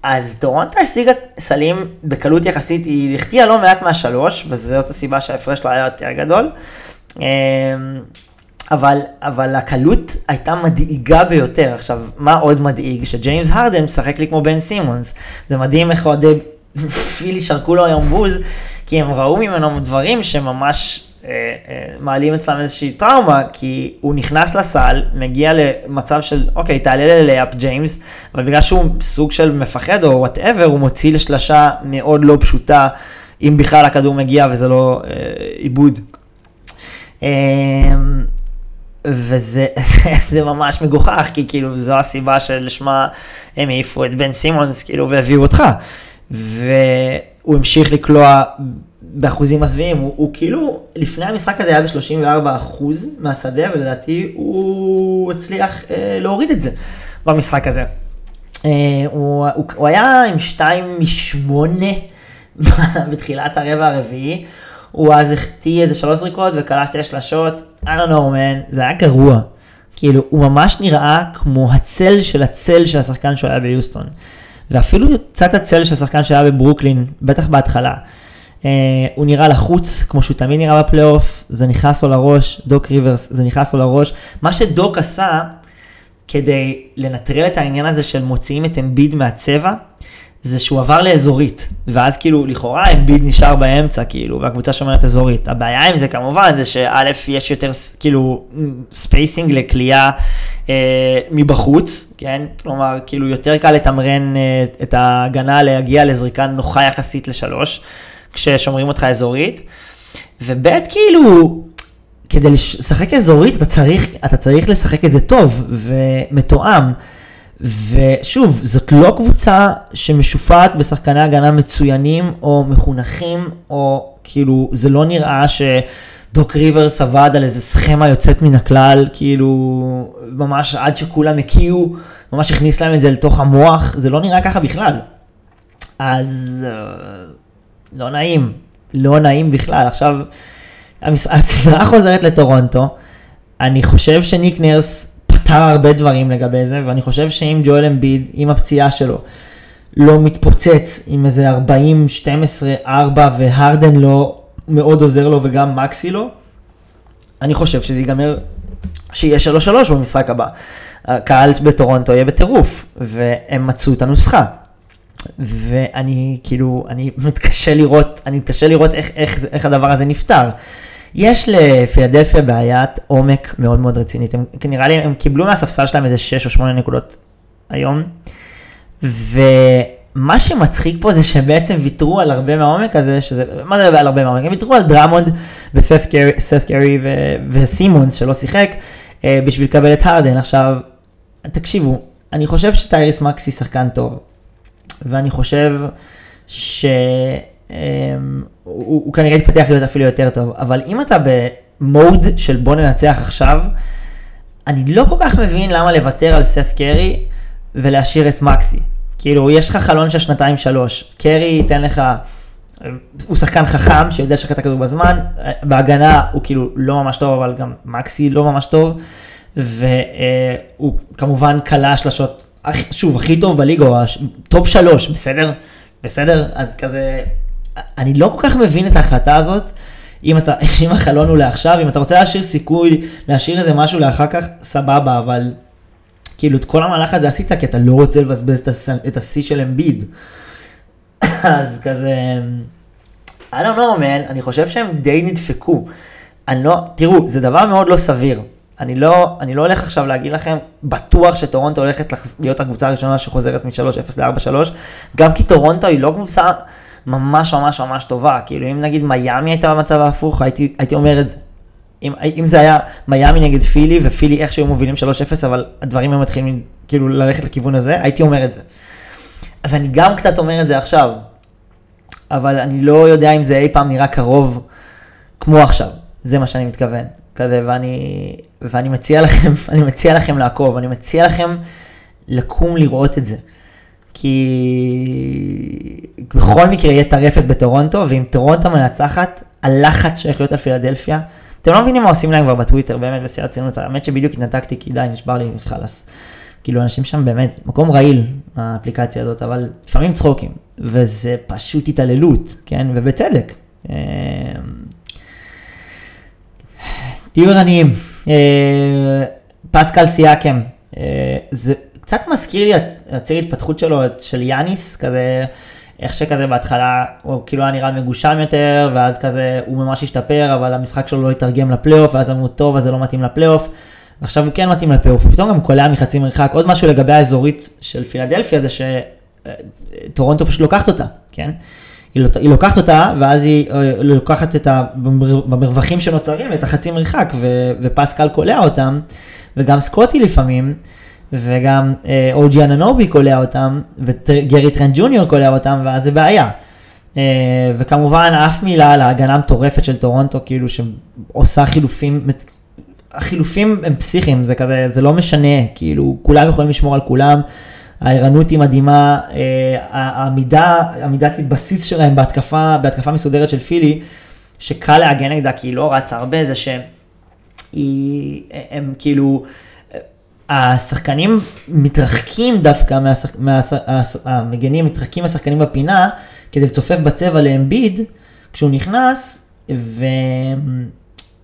אז טורונטו השיגה סלים בקלות יחסית, היא החטיאה לא מעט מהשלוש, וזאת הסיבה שההפרש לא היה יותר גדול. אמ, אבל, אבל הקלות הייתה מדאיגה ביותר. עכשיו, מה עוד מדאיג? שג'יימס הרדן משחק לי כמו בן סימונס. זה מדהים איך אוהדי פילי שרקו לו היום בוז, כי הם ראו ממנו דברים שממש מעלים אצלם איזושהי טראומה, כי הוא נכנס לסל, מגיע למצב של, אוקיי, תעלה ל layup ג'יימס, אבל בגלל שהוא סוג של מפחד או whatever, הוא מוציא לשלשה מאוד לא פשוטה, אם בכלל הכדור מגיע וזה לא אה, איבוד. אה, וזה זה, זה ממש מגוחך, כי כאילו זו הסיבה שלשמה הם העיפו את בן סימונס, כאילו, והביאו אותך. והוא המשיך לקלוע באחוזים מזוויעים, הוא, הוא כאילו, לפני המשחק הזה היה ב-34 אחוז מהשדה, ולדעתי הוא הצליח אה, להוריד את זה במשחק הזה. אה, הוא, הוא, הוא היה עם 2 מ-8 בתחילת הרבע הרביעי, הוא אז החטיא איזה שלוש זריקות וכלה שתי שלשות, I don't know man, זה היה גרוע. כאילו, הוא ממש נראה כמו הצל של הצל של השחקן שהוא היה ביוסטון. ואפילו קצת הצל של השחקן שהיה בברוקלין, בטח בהתחלה. Uh, הוא נראה לחוץ, כמו שהוא תמיד נראה בפלייאוף, זה נכנס לו לראש, דוק ריברס, זה נכנס לו לראש. מה שדוק עשה, כדי לנטרל את העניין הזה של מוציאים את אמביד מהצבע, זה שהוא עבר לאזורית, ואז כאילו לכאורה אמביד נשאר באמצע כאילו, והקבוצה שומרת אזורית. הבעיה עם זה כמובן זה שא' יש יותר כאילו spacing לקליעה אה, מבחוץ, כן? כלומר כאילו יותר קל לתמרן אה, את ההגנה להגיע לזריקה נוחה יחסית לשלוש, כששומרים אותך אזורית, וב' כאילו כדי לשחק אזורית אתה צריך, אתה צריך לשחק את זה טוב ומתואם. ושוב, זאת לא קבוצה שמשופעת בשחקני הגנה מצוינים או מחונכים, או כאילו, זה לא נראה שדוק ריברס עבד על איזה סכמה יוצאת מן הכלל, כאילו, ממש עד שכולם הקיאו, ממש הכניס להם את זה לתוך המוח, זה לא נראה ככה בכלל. אז לא נעים, לא נעים בכלל. עכשיו, הסדרה חוזרת לטורונטו, אני חושב שניק נרס פתר הרבה דברים לגבי זה, ואני חושב שאם ג'ואל אמביד, עם הפציעה שלו, לא מתפוצץ עם איזה 40, 12, 4, והרדן לא מאוד עוזר לו וגם מקסי לא, אני חושב שזה ייגמר, שיהיה 3-3 במשחק הבא. הקהל בטורונטו יהיה בטירוף, והם מצאו את הנוסחה. ואני כאילו, אני מתקשה לראות, אני מתקשה לראות איך, איך, איך הדבר הזה נפתר. יש לפילדלפיה בעיית עומק מאוד מאוד רצינית, הם, נראה לי הם קיבלו מהספסל שלהם איזה 6 או 8 נקודות היום, ומה שמצחיק פה זה שבעצם ויתרו על הרבה מהעומק הזה, שזה, מה זה על הרבה מהעומק? הם ויתרו על דרמונד וסף קרי וסימונס שלא שיחק, אה, בשביל לקבל את הרדן. עכשיו, תקשיבו, אני חושב שטייריס מקסי שחקן טוב, ואני חושב ש... אמ, כנראה יתפתח להיות אפילו יותר טוב, אבל אם אתה במוד של בוא ננצח עכשיו, אני לא כל כך מבין למה לוותר על סף קרי ולהשאיר את מקסי. כאילו, יש לך חלון של שנתיים שלוש, קרי ייתן לך, הוא שחקן חכם שיודע לשחק את הכדור בזמן, בהגנה הוא כאילו לא ממש טוב, אבל גם מקסי לא ממש טוב, והוא כמובן קלע שלשות, שוב, הכי טוב בליגה, top שלוש, בסדר? בסדר? אז כזה, אני לא כל כך מבין את ההחלטה הזאת, אם, אתה, אם החלון הוא לעכשיו, אם אתה רוצה להשאיר סיכוי, להשאיר איזה משהו לאחר כך, סבבה, אבל כאילו את כל המהלך הזה עשית כי אתה לא רוצה לבזבז את השיא של אמביד. אז כזה, I don't know man, אני חושב שהם די נדפקו. אני לא, תראו, זה דבר מאוד לא סביר. אני לא, אני לא הולך עכשיו להגיד לכם, בטוח שטורונטו הולכת להיות הקבוצה הראשונה שחוזרת מ-3-0 ל-4-3, גם כי טורונטו היא לא קבוצה ממש ממש ממש טובה, כאילו אם נגיד מיאמי הייתה במצב ההפוך, הייתי, הייתי אומר את זה. אם, אם זה היה מיאמי נגד פילי, ופילי איך שהיו מובילים 3-0, אבל הדברים היו מתחילים כאילו ללכת לכיוון הזה, הייתי אומר את זה. אז אני גם קצת אומר את זה עכשיו, אבל אני לא יודע אם זה אי פעם נראה קרוב כמו עכשיו, זה מה שאני מתכוון. כזה, ואני, ואני מציע לכם, אני מציע לכם לעקוב, אני מציע לכם לקום לראות את זה. כי בכל מקרה יהיה טרפת בטורונטו, ואם טורונטו מנצחת, הלחץ שהולך להיות על פילדלפיה, אתם לא מבינים מה עושים להם כבר בטוויטר, באמת, בשיא הרצינות, האמת שבדיוק התנתקתי, כי די, נשבר לי חלאס. כאילו, אנשים שם באמת, מקום רעיל, האפליקציה הזאת, אבל לפעמים צחוקים, וזה פשוט התעללות, כן, ובצדק. תהיו ערניים. אה, פסקל סיאקם, אה, זה קצת מזכיר לי הציר התפתחות שלו, של יאניס, כזה, איך שכזה בהתחלה הוא כאילו היה נראה מגושם יותר, ואז כזה הוא ממש השתפר, אבל המשחק שלו לא התרגם לפלייאוף, ואז אמרו טוב, אז זה לא מתאים לפלייאוף. ועכשיו הוא כן מתאים לפלייאוף, ופתאום גם קולע מחצי מרחק. עוד משהו לגבי האזורית של פילדלפיה זה שטורונטו פשוט לוקחת אותה, כן? היא, היא לוקחת אותה, ואז היא לוקחת את ה... במרווחים שנוצרים, את החצי מרחק, ו, ופסקל קולע אותם, וגם סקוטי לפעמים, וגם אה, אוג'י אננובי קולע אותם, וגרי טרנט ג'וניור קולע אותם, ואז זה בעיה. אה, וכמובן אף מילה על ההגנה המטורפת של טורונטו, כאילו שעושה חילופים, החילופים הם פסיכיים, זה כזה, זה לא משנה, כאילו כולם יכולים לשמור על כולם. הערנות היא מדהימה, אה, העמידה, עמידת בסיס שלהם בהתקפה, בהתקפה מסודרת של פילי, שקל להגן נגדה כי היא לא רצה הרבה, זה שהם כאילו, השחקנים מתרחקים דווקא, מהשח, מהשח, המגנים מתרחקים מהשחקנים בפינה, כדי לצופף בצבע לאמביד, כשהוא נכנס, ו...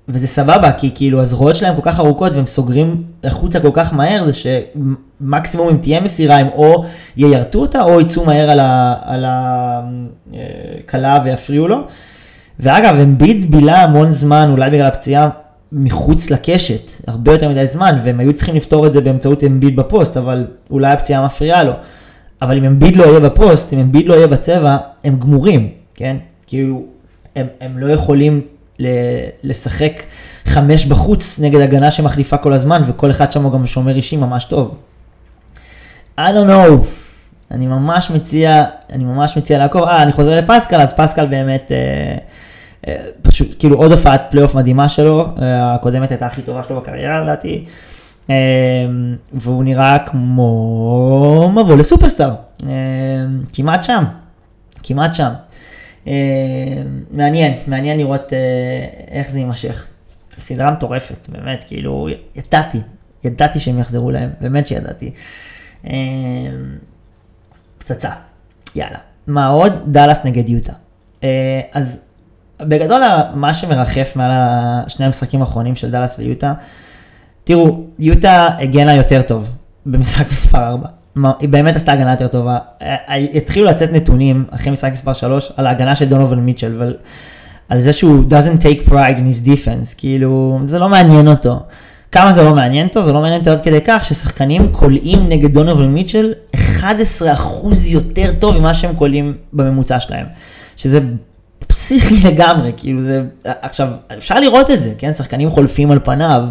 וזה סבבה, כי כאילו הזרועות שלהם כל כך ארוכות והם סוגרים החוצה כל כך מהר, זה שמקסימום אם תהיה מסירה הם או יירטו אותה או יצאו מהר על הכלה ויפריעו לו. ואגב, אמביד בילה המון זמן, אולי בגלל הפציעה, מחוץ לקשת, הרבה יותר מדי זמן, והם היו צריכים לפתור את זה באמצעות אמביד בפוסט, אבל אולי הפציעה מפריעה לו. אבל אם אמביד לא יהיה בפוסט, אם אמביד לא יהיה בצבע, הם גמורים, כן? כאילו, הם, הם לא יכולים לשחק חמש בחוץ נגד הגנה שמחליפה כל הזמן, וכל אחד שם הוא גם שומר אישי ממש טוב. I don't know, אני ממש מציע, אני ממש מציע לעקוב, אה, אני חוזר לפסקל, אז פסקל באמת, אה, אה, פשוט, כאילו עוד הופעת פלייאוף מדהימה שלו, אה, הקודמת הייתה הכי טובה שלו בקריירה לדעתי, אה, והוא נראה כמו מבוא לסופרסטאר, אה, כמעט שם, כמעט שם. אה, מעניין, מעניין לראות אה, איך זה יימשך. סדרה מטורפת, באמת, כאילו, ידעתי, ידעתי שהם יחזרו להם, באמת שידעתי. אה, פצצה, יאללה. מה עוד? דאלאס נגד יוטה. אז בגדול, מה שמרחף מעל שני המשחקים האחרונים של דאלאס ויוטה, תראו, יוטה הגנה יותר טוב במשחק מספר 4. היא באמת עשתה הגנה יותר טובה. אה, אה, התחילו לצאת נתונים אחרי משחק מספר 3 על ההגנה של דונובל מיטשל, אבל על זה שהוא doesn't take pride in his defense, כאילו, זה לא מעניין אותו. כמה זה לא מעניין אותו? זה לא מעניין אותו עד כדי כך ששחקנים קולעים נגד דונובל מיטשל 11% יותר טוב ממה שהם קולעים בממוצע שלהם. שזה פסיכי לגמרי, כאילו זה, עכשיו, אפשר לראות את זה, כן? שחקנים חולפים על פניו.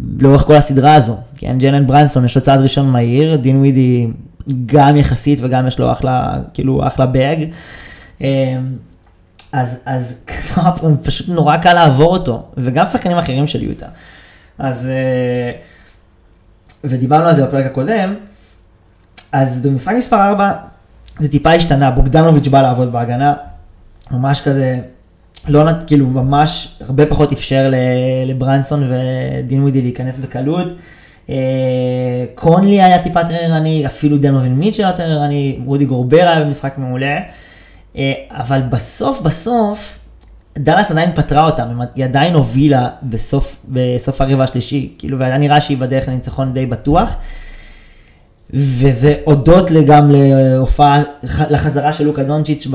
לאורך כל הסדרה הזו. כן, ג'לן ברנסון יש לו צעד ראשון מהיר, דין ווידי גם יחסית וגם יש לו אחלה, כאילו אחלה באג. אמ, אז, אז פשוט נורא קל לעבור אותו, וגם שחקנים אחרים של יוטה. אז, אה, ודיברנו על זה בפרק הקודם, אז במשחק מספר 4 זה טיפה השתנה, בוגדנוביץ' בא לעבוד בהגנה, ממש כזה לא, כאילו ממש הרבה פחות אפשר לברנסון ודין ווידי להיכנס בקלות. אה, קונלי היה טיפה יותר ערני, אפילו דנובין מיטשל יותר ערני, וודי גורבר היה במשחק מעולה. אה, אבל בסוף בסוף, דאלאס עדיין פטרה אותם, היא עדיין הובילה בסוף, בסוף הרבע השלישי, כאילו, והיה נראה שהיא בדרך לניצחון די בטוח. וזה הודות גם להופעה, לחזרה של לוקה דונצ'יץ'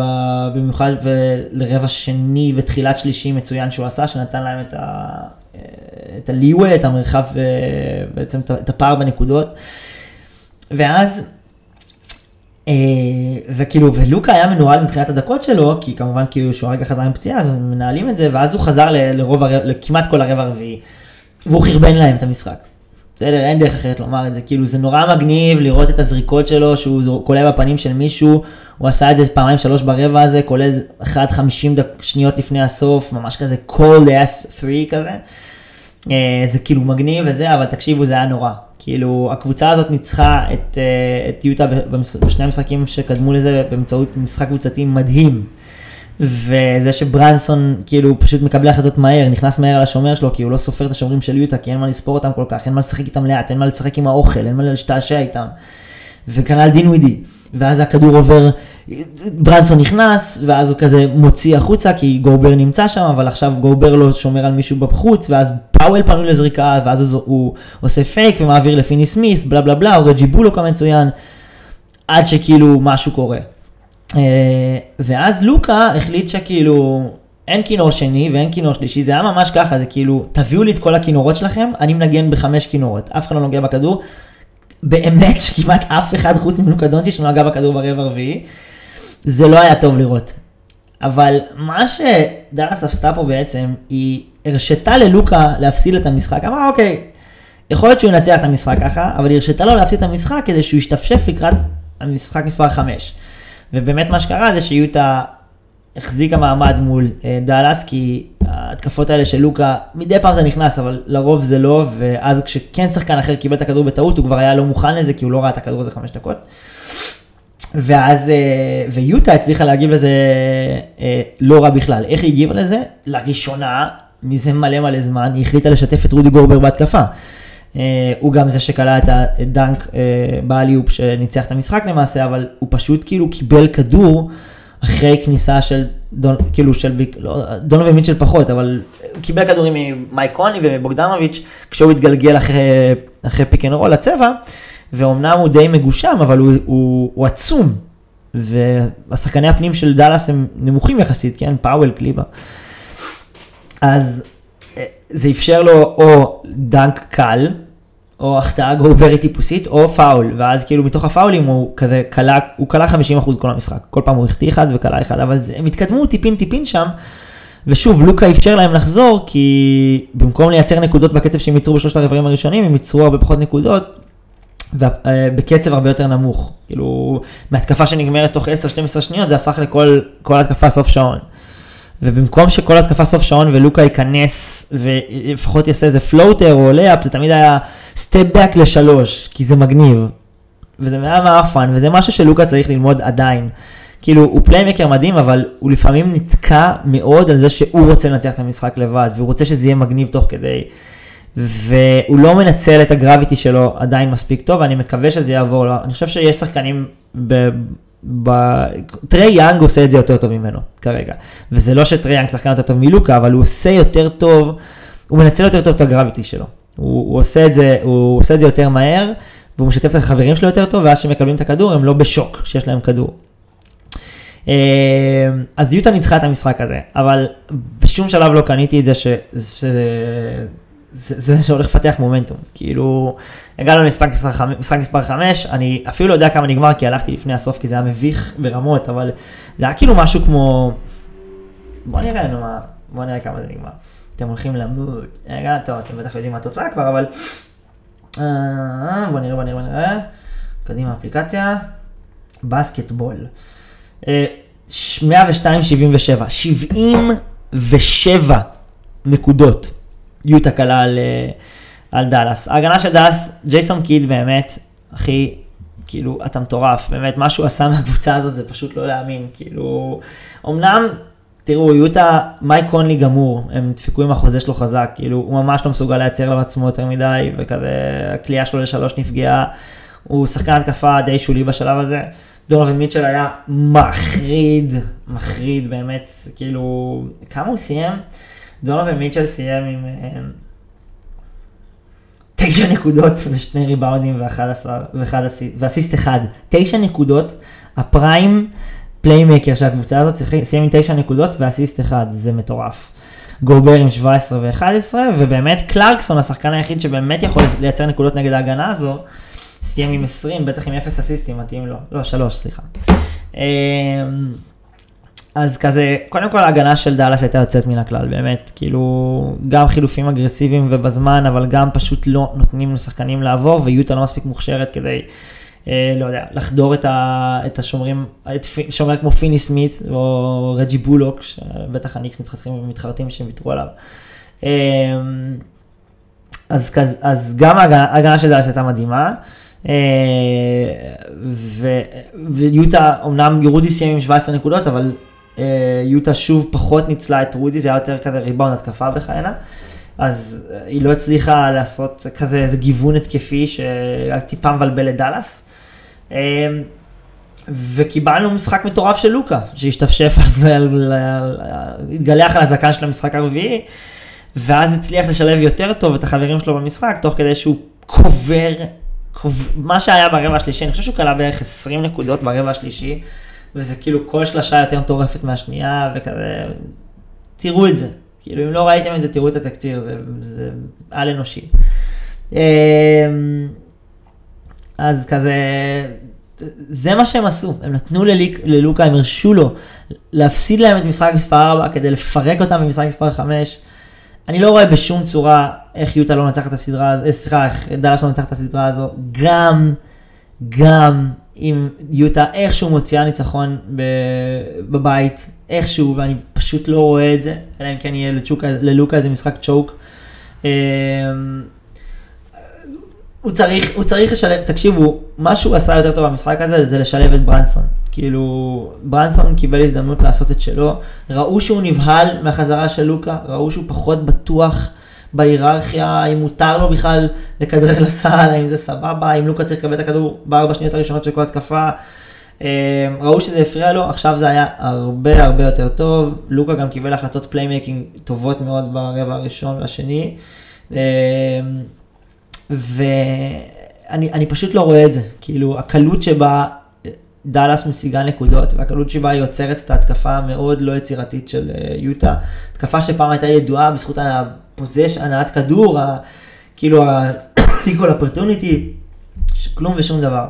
במיוחד לרבע שני ותחילת שלישי מצוין שהוא עשה, שנתן להם את, ה, את הליווה, את המרחב, אה, בעצם את הפער בנקודות. ואז, אה, וכאילו, ולוקה היה מנוהל מבחינת הדקות שלו, כי כמובן כאילו שהוא הרגע חזר עם פציעה, אז מנהלים את זה, ואז הוא חזר לרוב, לכמעט כל הרבע הרביעי, והוא חרבן להם את המשחק. בסדר, אין דרך אחרת לומר את זה, כאילו זה נורא מגניב לראות את הזריקות שלו, שהוא קולע בפנים של מישהו, הוא עשה את זה פעמיים שלוש ברבע הזה, כולל 1.50 דק- שניות לפני הסוף, ממש כזה cold ass 3 כזה. אה, זה כאילו מגניב וזה, אבל תקשיבו, זה היה נורא. כאילו, הקבוצה הזאת ניצחה את, אה, את יוטה בשני המשחקים שקדמו לזה באמצעות משחק קבוצתי מדהים. וזה שברנסון כאילו פשוט מקבל החלטות מהר, נכנס מהר על השומר שלו, כי הוא לא סופר את השומרים של יוטה, כי אין מה לספור אותם כל כך, אין מה לשחק איתם לאט, אין מה לשחק עם האוכל, אין מה להשתעשע איתם. וכנ"ל דינווידי. ואז הכדור עובר, ברנסון נכנס, ואז הוא כזה מוציא החוצה, כי גובר נמצא שם, אבל עכשיו גובר לא שומר על מישהו בחוץ, ואז פאוול פנוי לזריקה, ואז הוא, הוא עושה פייק ומעביר לפיני סמית, בלה בלה בלה, או רג'י בולוק מצוין, עד שכאילו משהו קורה. אה, ואז לוקה החליט שכאילו אין כינור שני ואין כינור שלישי, זה היה ממש ככה, זה כאילו, תביאו לי את כל הכינורות שלכם, אני מנגן בחמש כינורות, אף אחד לא נוגע בכדור. באמת שכמעט אף אחד חוץ מלוקה דונצ'יץ' לא בכדור ברבע הרביעי, זה לא היה טוב לראות. אבל מה שדאלאס עשתה פה בעצם, היא הרשתה ללוקה להפסיד את המשחק, אמרה אוקיי, יכול להיות שהוא ינצח את המשחק ככה, אבל היא הרשתה לו להפסיד את המשחק כדי שהוא ישתפשף לקראת המשחק מספר 5. ובאמת מה שקרה זה שיוטה החזיקה מעמד מול אה, דאלאס, כי ההתקפות האלה של לוקה, מדי פעם זה נכנס, אבל לרוב זה לא, ואז כשכן שחקן אחר קיבל את הכדור בטעות, הוא כבר היה לא מוכן לזה, כי הוא לא ראה את הכדור הזה חמש דקות. ואז, אה, ויוטה הצליחה להגיב לזה אה, לא רע בכלל. איך היא הגיבה לזה? לראשונה, מזה מלא מלא זמן, היא החליטה לשתף את רודי גורבר בהתקפה. אה, הוא גם זה שקלע את הדנק אה, באליופ שניצח את המשחק למעשה, אבל הוא פשוט כאילו קיבל כדור אחרי כניסה של דון, כאילו של, לא, דונובי מיטשל פחות, אבל הוא קיבל כדורים ממייקוני ומבוגדנוביץ' כשהוא התגלגל אחרי, אחרי pick and roll לצבע, ואומנם הוא די מגושם, אבל הוא, הוא, הוא עצום. והשחקני הפנים של דאלאס הם נמוכים יחסית, כן? פאוול, קליבה. אז זה אפשר לו או dunk קל, או החטאה גוברית טיפוסית, או פאול, ואז כאילו מתוך הפאולים הוא כזה קלע, הוא קלע 50% כל המשחק, כל פעם הוא החטיא אחד וקלע אחד, אבל הם התקדמו טיפין טיפין שם, ושוב, לוקה אפשר להם לחזור, כי במקום לייצר נקודות בקצב שהם ייצרו בשלושת הרבעים הראשונים, הם ייצרו הרבה פחות נקודות, ובקצב הרבה יותר נמוך. כאילו, מהתקפה שנגמרת תוך 10-12 שניות, זה הפך לכל כל התקפה סוף שעון. ובמקום שכל התקפה סוף שעון ולוקה ייכנס ולפחות יעשה איזה floater או layup, זה תמיד היה step back לשלוש, כי זה מגניב. וזה היה מעפן, וזה משהו שלוקה צריך ללמוד עדיין. כאילו, הוא playmaker מדהים, אבל הוא לפעמים נתקע מאוד על זה שהוא רוצה לנצח את המשחק לבד, והוא רוצה שזה יהיה מגניב תוך כדי. והוא לא מנצל את ה gravity שלו עדיין מספיק טוב, ואני מקווה שזה יעבור לו. אני חושב שיש שחקנים ב... ב... טרי יאנג עושה את זה יותר טוב ממנו כרגע. וזה לא שטרי יאנג שחקן יותר טוב מלוקה, אבל הוא עושה יותר טוב, הוא מנצל יותר טוב את ה gravity שלו. הוא, הוא, עושה את זה, הוא עושה את זה יותר מהר, והוא משתף את החברים שלו יותר טוב, ואז כשהם מקבלים את הכדור הם לא בשוק שיש להם כדור. אה, אז יוטה ניצחה את המשחק הזה, אבל בשום שלב לא קניתי את זה ש... ש... זה, זה שהולך לפתח מומנטום, כאילו, הגענו למשחק מספר, מספר 5, אני אפילו לא יודע כמה נגמר כי הלכתי לפני הסוף כי זה היה מביך ברמות, אבל זה היה כאילו משהו כמו, בוא נראה נו בוא נראה כמה זה נגמר. אתם הולכים למות, רגע, טוב, אתם בטח יודעים מה התוצאה כבר, אבל, אה, בוא נראה, בוא נראה, בוא נראה, קדימה אפליקציה, בסקטבול. אה, 102-77, 77 נקודות יוטה קלה על, אה, על דאלאס. ההגנה של דאלאס, ג'ייסון קיד באמת, אחי, כאילו, אתה מטורף, באמת, מה שהוא עשה מהקבוצה הזאת זה פשוט לא להאמין, כאילו, אמנם, תראו, יוטה, מייק קונלי גמור, הם דפקו עם החוזה שלו חזק, כאילו, הוא ממש לא מסוגל לייצר לעצמו יותר מדי, וכזה, הכלייה שלו לשלוש נפגעה, הוא שחקן התקפה די שולי בשלב הזה. דונובן מיטשל היה מחריד, מחריד באמת, כאילו, כמה הוא סיים? דונובן מיטשל סיים עם אה, תשע נקודות ושני ריבאונדים ואסיסט אחד. תשע נקודות, ה prime playmaker של הקבוצה הזאת סיים עם תשע נקודות ואסיסט אחד, זה מטורף. גובר עם 17 ו-11, ובאמת קלרקסון, השחקן היחיד שבאמת יכול לייצר נקודות נגד ההגנה הזו, סיים עם 20, בטח עם 0 אסיסטים, מתאים לו. לא, 3, סליחה. אז כזה, קודם כל ההגנה של דאלאס הייתה יוצאת מן הכלל, באמת, כאילו, גם חילופים אגרסיביים ובזמן, אבל גם פשוט לא נותנים לשחקנים לעבור, ויוטה לא מספיק מוכשרת כדי, אה, לא יודע, לחדור את, ה, את השומרים, את פי- שומר כמו פיני סמית, או רג'י בולוק, שבטח הניקס מתחתכים ומתחרטים שהם ויתרו עליו. אה, אז, כז, אז גם ההגנה, של דאלאס הייתה מדהימה. אה, ו, ויוטה, אמנם רודי סיים עם 17 נקודות, אבל יוטה שוב פחות ניצלה את רודי, זה היה יותר כזה ריבאונד התקפה בכהנה. אז אה, היא לא הצליחה לעשות כזה איזה גיוון התקפי שהיה טיפה מבלבל את דאלאס. אה, וקיבלנו משחק מטורף של לוקה, שהשתפשף, התגלח על הזקן של המשחק הרביעי, ואז הצליח לשלב יותר טוב את החברים שלו במשחק, תוך כדי שהוא קובר, קוב... מה שהיה ברבע השלישי, אני חושב שהוא כלה בערך 20 נקודות ברבע השלישי, וזה כאילו כל שלושה יותר מטורפת מהשנייה, וכזה, תראו את זה. כאילו, אם לא ראיתם את זה, תראו את התקציר, זה, זה על אנושי. אמ, אז כזה, זה מה שהם עשו, הם נתנו לליק, ללוקה, הם הרשו לו להפסיד להם את משחק מספר 4 כדי לפרק אותם במשחק מספר 5. אני לא רואה בשום צורה איך יוטה לא מנצחת את הסדרה, אה, סליחה, איך דאלאס לא מנצחת את הסדרה הזו, גם, גם אם יוטה איכשהו מוציאה ניצחון בבית, איכשהו, ואני פשוט לא רואה את זה, אלא אם כן יהיה ללוקה איזה משחק צ'וק. אמ, הוא צריך, הוא צריך לשלב, תקשיבו, מה שהוא עשה יותר טוב במשחק הזה זה לשלב את ברנסון. כאילו, ברנסון קיבל הזדמנות לעשות את שלו, ראו שהוא נבהל מהחזרה של לוקה, ראו שהוא פחות בטוח בהיררכיה, האם מותר לו בכלל לכדרר לסל, האם זה סבבה, אם לוקה צריך לקבל את הכדור בארבע שניות הראשונות של כל התקפה. אה, ראו שזה הפריע לו, עכשיו זה היה הרבה הרבה יותר טוב, לוקה גם קיבל החלטות playmaking טובות מאוד ברבע הראשון והשני. אה, ואני אני פשוט לא רואה את זה, כאילו הקלות שבה דאלאס משיגה נקודות והקלות שבה היא עוצרת את ההתקפה המאוד לא יצירתית של אה, יוטה, התקפה שפעם הייתה ידועה בזכות הפוזש, הנעת כדור, ה, כאילו ה-equal opportunity, כלום ושום דבר.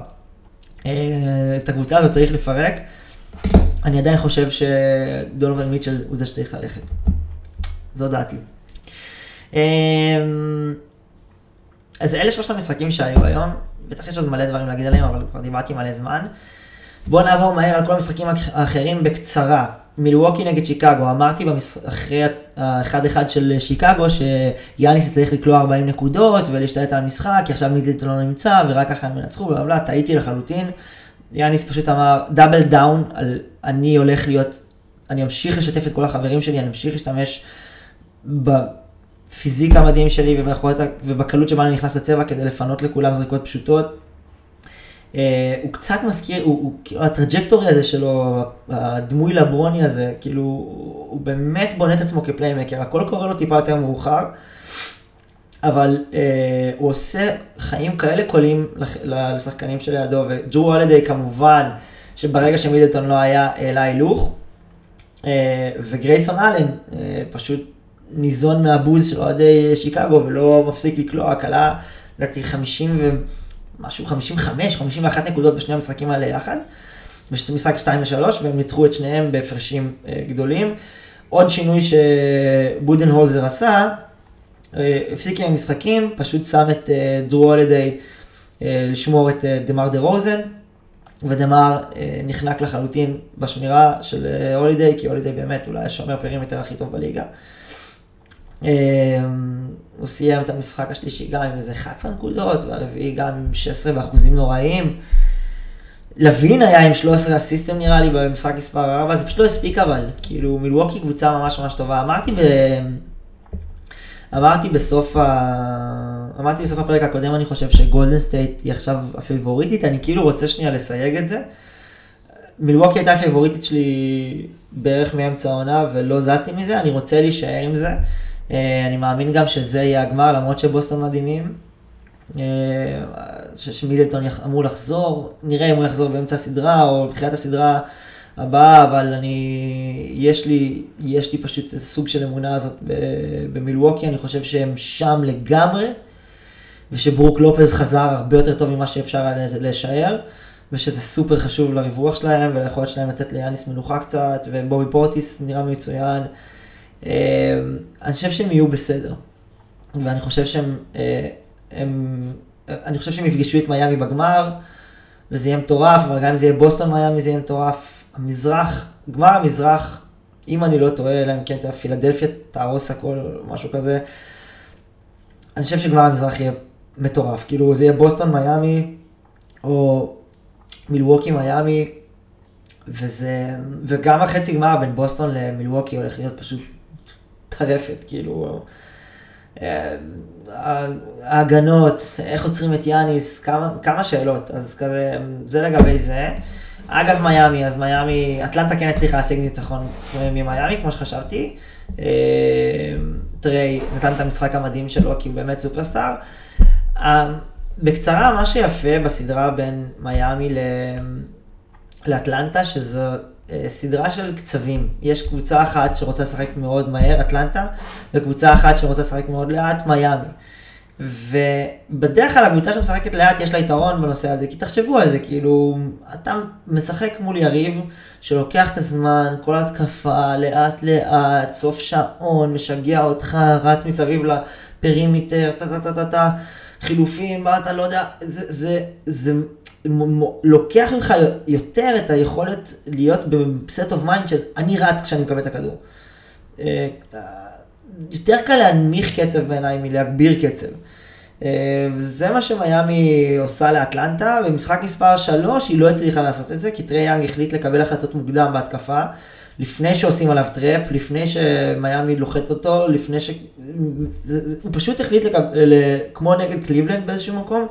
אה, את הקבוצה הזאת צריך לפרק, אני עדיין חושב שדונובל מיטשל הוא זה שצריך ללכת, זו דעתי. אה, אז אלה שלושת המשחקים שהיו היום, בטח יש עוד מלא דברים להגיד עליהם, אבל כבר דיברתי מלא זמן. בואו נעבור מהר על כל המשחקים האחרים בקצרה. מילווקי נגד שיקגו, אמרתי במש... אחרי ה-1-1 של שיקגו שיאניס צריך לקלוע 40 נקודות ולהשתלט על המשחק, כי עכשיו מידלטון לא נמצא ורק ככה הם ינצחו, בלה בלה, טעיתי לחלוטין. יאניס פשוט אמר double down על אני הולך להיות, אני אמשיך לשתף את כל החברים שלי, אני אמשיך להשתמש בפיזיקה המדהים שלי ובקלות שבה אני נכנס לצבע כדי לפנות לכולם זריקות פשוטות. Uh, הוא קצת מזכיר, הוא, הוא, הטראג'קטורי הזה שלו, הדמוי לברוני הזה, כאילו, הוא, באמת בונה את עצמו כפליימקר, הכל קורה לו טיפה יותר מאוחר, אבל uh, הוא עושה חיים כאלה קולים לשחקנים שלידו, וג'רו הולדיי כמובן, שברגע שמידלטון לא היה, העלה הילוך, uh, וגרייסון אלן uh, פשוט ניזון מהבוז של אוהדי שיקגו, ולא מפסיק לקלוע, קלה, לדעתי 50 ו... משהו 55, 51 נקודות בשני המשחקים האלה יחד. משחק 2 ו-3, והם ניצחו את שניהם בהפרשים אה, גדולים. עוד שינוי שבודנהולזר עשה, אה, הפסיק עם המשחקים, פשוט שם את אה, דרו הולדיי לשמור את דמר דה רוזן, ודמר נחנק לחלוטין בשמירה של הולידיי, כי הולידיי באמת אולי השומר perimeter הכי טוב בליגה. אה, הוא סיים את המשחק השלישי גם עם איזה 11 נקודות, והרביעי גם עם 16 באחוזים נוראיים. לוין היה עם 13 אסיסטים נראה לי במשחק מספר 4, זה פשוט לא הספיק אבל, כאילו מילווקי קבוצה ממש ממש טובה. אמרתי ב... אמרתי בסוף ה... אמרתי בסוף הפרק הקודם אני חושב שגולדן סטייט היא עכשיו הפייבוריטית, אני כאילו רוצה שנייה לסייג את זה. מילווקי הייתה הפייבוריטית שלי בערך מאמצע העונה ולא זזתי מזה, אני רוצה להישאר עם זה. אני מאמין גם שזה יהיה הגמר, למרות שבוסטון מדהימים. שמידלטון אמור לחזור, נראה אם הוא יחזור באמצע הסדרה או בתחילת הסדרה, הבאה, אבל אני, יש לי, יש לי פשוט סוג של אמונה הזאת במילווקי, אני חושב שהם שם לגמרי, ושברוק לופז חזר הרבה יותר טוב ממה שאפשר היה לשער, ושזה סופר חשוב לריווח שלהם וליכולת שלהם לתת ליאניס מנוחה קצת, ובובי פורטיס נראה מצוין. אה, אני חושב שהם יהיו בסדר, ואני חושב שהם, אה, הם, אני חושב שהם יפגשו את מיאמי בגמר, וזה יהיה מטורף, אבל גם אם זה יהיה בוסטון מיאמי זה יהיה מטורף. המזרח, גמר המזרח, אם אני לא טועה, אלא אם כן אתה פילדלפיה תהרוס הכל, משהו כזה. אני חושב שגמר המזרח יהיה מטורף, כאילו זה יהיה בוסטון מיאמי, או מילווקי מיאמי, וזה, וגם החצי גמר בין בוסטון למילווקי הולך להיות פשוט טרפת, כאילו, אה, ההגנות, איך עוצרים את יאניס, כמה, כמה שאלות, אז כזה, זה לגבי זה. אגב מיאמי, אז מיאמי, אטלנטה כן הצליחה להשיג ניצחון ממיאמי, כמו שחשבתי. אה, טריי נתן את המשחק המדהים שלו, כי הוא באמת סופרסטאר. אה, בקצרה, מה שיפה בסדרה בין מיאמי לאטלנטה, שזו אה, סדרה של קצבים. יש קבוצה אחת שרוצה לשחק מאוד מהר, אטלנטה, וקבוצה אחת שרוצה לשחק מאוד לאט, מיאמי. ובדרך כלל הקבוצה שמשחקת לאט יש לה יתרון בנושא הזה, כי תחשבו על זה, כאילו, אתה משחק מול יריב שלוקח את הזמן, כל התקפה, לאט לאט, סוף שעון, משגע אותך, רץ מסביב לפרימיטר, טה טה טה טה טה, חילופים, מה אתה לא יודע, זה, זה, זה, זה לוקח ממך יותר את היכולת להיות ב set of mind של אני רץ כשאני מקבל את הכדור. אה, יותר קל להנמיך קצב בעיניי מלהגביר קצב. אה, זה מה שמיאמי עושה לאטלנטה, במשחק מספר 3 היא לא הצליחה לעשות את זה, כי טרי יאנג החליט לקבל החלטות מוקדם בהתקפה, לפני שעושים עליו trap, לפני שמיאמי לוחצת אותו, לפני ש... הוא פשוט החליט, לקב... כמו נגד קליבלנד באיזשהו מקום,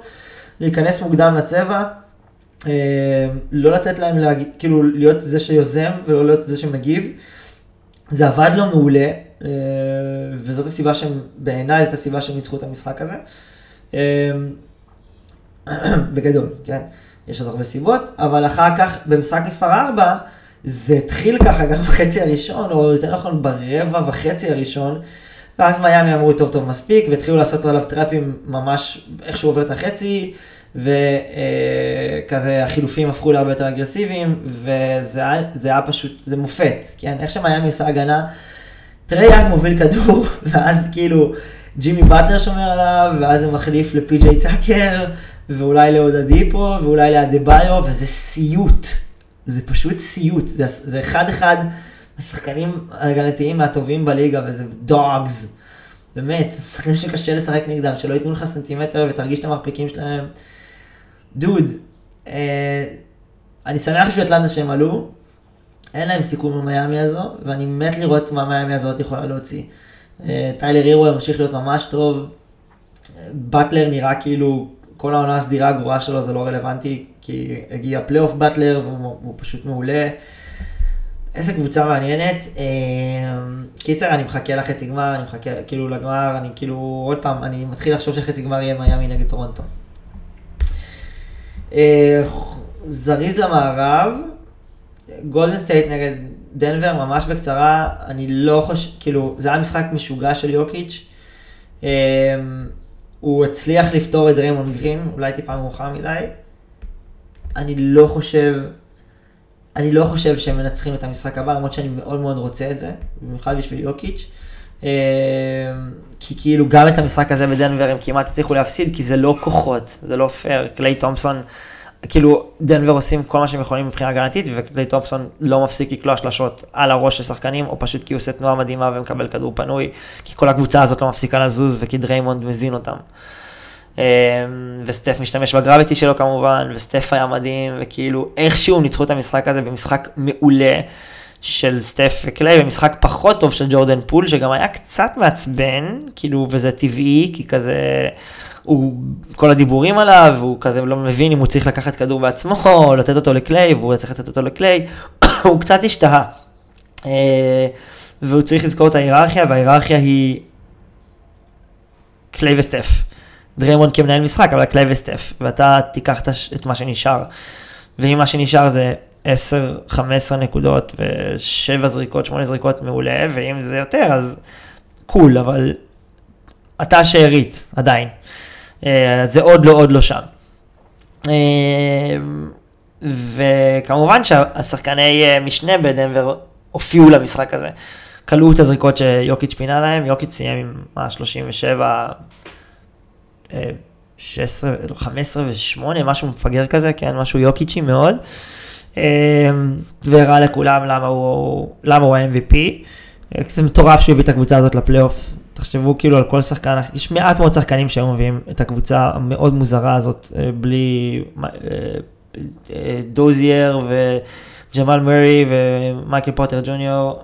להיכנס מוקדם לצבע, אה, לא לתת להם, להג... כאילו להיות זה שיוזם ולא להיות זה שמגיב. זה עבד לו מעולה, אה, וזאת הסיבה שהם, בעיניי זאת הסיבה שהם ניצחו את המשחק הזה. אה, בגדול, כן? יש עוד הרבה סיבות, אבל אחר כך במשחק מספר 4, זה התחיל ככה גם בחצי הראשון, או יותר נכון ברבע וחצי הראשון, ואז מיאמי אמרו טוב טוב מספיק, והתחילו לעשות עליו טראפים ממש איך שהוא עובר את החצי, וכזה החילופים הפכו להרבה יותר אגרסיביים, וזה היה, פשוט, זה מופת, כן? איך שמיאמי עושה הגנה, טרי יאנג מוביל כדור, ואז כאילו ג'ימי באטלר שומר עליו, ואז זה מחליף לפי.ג'יי טאקר, ואולי לעודה דיפו, ואולי לאדה ביו, וזה סיוט. זה פשוט סיוט. זה אחד אחד השחקנים ההגנתיים מהטובים בליגה, וזה דוגס. באמת, שחקנים שקשה לשחק נגדם, שלא ייתנו לך סנטימטר ותרגיש את המרפקים שלהם. דוד, אה, אני שמח בשביל אטלנטה שהם עלו, אין להם סיכום במיאמי הזו, ואני מת לראות מה מיאמי הזאת יכולה להוציא. אה, טיילר הירו ממשיך להיות ממש טוב, באטלר נראה כאילו כל העונה הסדירה הגרועה שלו זה לא רלוונטי, כי הגיע פלייאוף באטלר והוא פשוט מעולה. איזה קבוצה מעניינת. אה, קיצר, אני מחכה לחצי גמר, אני מחכה כאילו לגמר, אני כאילו, עוד פעם, אני מתחיל לחשוב שחצי גמר יהיה מיאמי נגד טורונטו. אה, זריז למערב, גולדן סטייט נגד דנבר, ממש בקצרה, אני לא חושב, כאילו, זה היה משחק משוגע של יוקיץ'. אה, הוא הצליח לפתור את דריימון גרין, אולי טיפה מאוחר מדי. אני לא חושב, אני לא חושב שהם מנצחים את המשחק הבא, למרות שאני מאוד מאוד רוצה את זה, במיוחד בשביל יוקיץ'. אה, כי כאילו גם את המשחק הזה בדנבר הם כמעט הצליחו להפסיד, כי זה לא כוחות, זה לא פייר. קליי תומפסון, כאילו דנבר עושים כל מה שהם יכולים מבחינה הגנתית, וקליי תומפסון לא מפסיק לקלוע שלשות על הראש של שחקנים, או פשוט כי הוא עושה תנועה מדהימה ומקבל כדור פנוי, כי כל הקבוצה הזאת לא מפסיקה לזוז, וכי דריימונד מזין אותם. אה, וסטף משתמש ב gravity שלו כמובן, וסטף היה מדהים, וכאילו איכשהו ניצחו את המשחק הזה במשחק מעולה. של סטף וקליי, במשחק פחות טוב של ג'ורדן פול, שגם היה קצת מעצבן, כאילו, וזה טבעי, כי כזה, הוא, כל הדיבורים עליו, הוא כזה לא מבין אם הוא צריך לקחת כדור בעצמו, או לתת אותו לקליי, והוא צריך לתת אותו לקליי, הוא קצת השתהה. אה, והוא צריך לזכור את ההיררכיה, וההיררכיה היא קליי וסטף. דריימון כמנהל משחק, אבל קליי וסטף, ואתה תיקח את מה שנשאר. ואם מה שנשאר זה 10-15 נקודות ו-7 זריקות, 8 זריקות מעולה, ואם זה יותר אז קול, אבל אתה שארית עדיין. אה, זה עוד לא, עוד לא שם. אה, וכמובן שהשחקני אה, משנה בדנבר הופיעו למשחק הזה. כלאו את הזריקות שיוקיץ' פינה להם, יוקיץ' סיים עם מה, 37, 16, 15 ו-8, משהו מפגר כזה, כן, משהו יוקיצ'י מאוד. והראה לכולם למה הוא, ה-MVP. זה מטורף שהוא הביא את הקבוצה הזאת לפלייאוף. תחשבו כאילו על כל שחקן, יש מעט מאוד שחקנים שהיו מביאים את הקבוצה המאוד מוזרה הזאת, אה, בלי אה, אה, דוזייר וג'מאל מרי ומייקל פורטר ג'וניור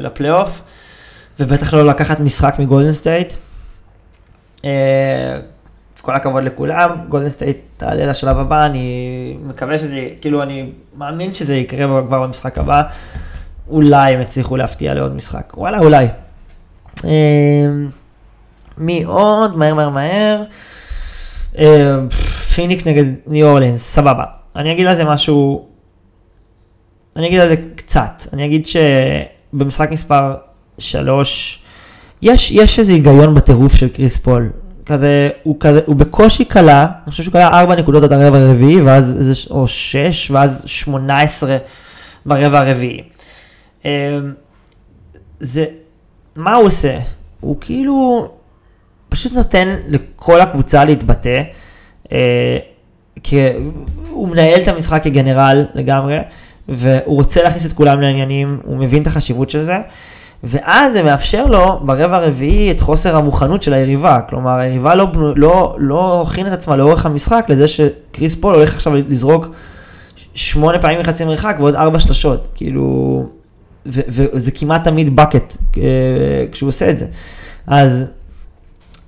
לפלייאוף, ובטח לא לקחת משחק מגולדן סטייט. כל הכבוד לכולם, גולדן סטייט תעלה לשלב הבא, אני מקווה שזה, כאילו אני מאמין שזה יקרה כבר במשחק הבא. אולי הם יצליחו להפתיע לעוד משחק, וואלה אולי. אמ, מי עוד? מהר מהר מהר. אמ, פיניקס נגד ניו אורלינס, סבבה. אני אגיד על זה משהו, אני אגיד על זה קצת. אני אגיד שבמשחק מספר 3, יש, יש איזה היגיון בטירוף של קריס פול. כזה, הוא כזה, הוא בקושי קלע, אני חושב שהוא קלע 4 נקודות עד הרבע הרביעי, ואז, או 6, ואז 18 ברבע הרביעי. אמ, זה, מה הוא עושה? הוא כאילו פשוט נותן לכל הקבוצה להתבטא, אה, הוא מנהל את המשחק כגנרל לגמרי, והוא רוצה להכניס את כולם לעניינים, הוא מבין את החשיבות של זה, ואז זה מאפשר לו ברבע הרביעי את חוסר המוכנות של היריבה, כלומר היריבה לא, לא, לא הכין את עצמה לאורך המשחק לזה שקריס פול הולך עכשיו לזרוק שמונה פעמים מחצי מרחק ועוד ארבע שלשות, כאילו... וזה כמעט תמיד bucket אה, כשהוא עושה את זה. אז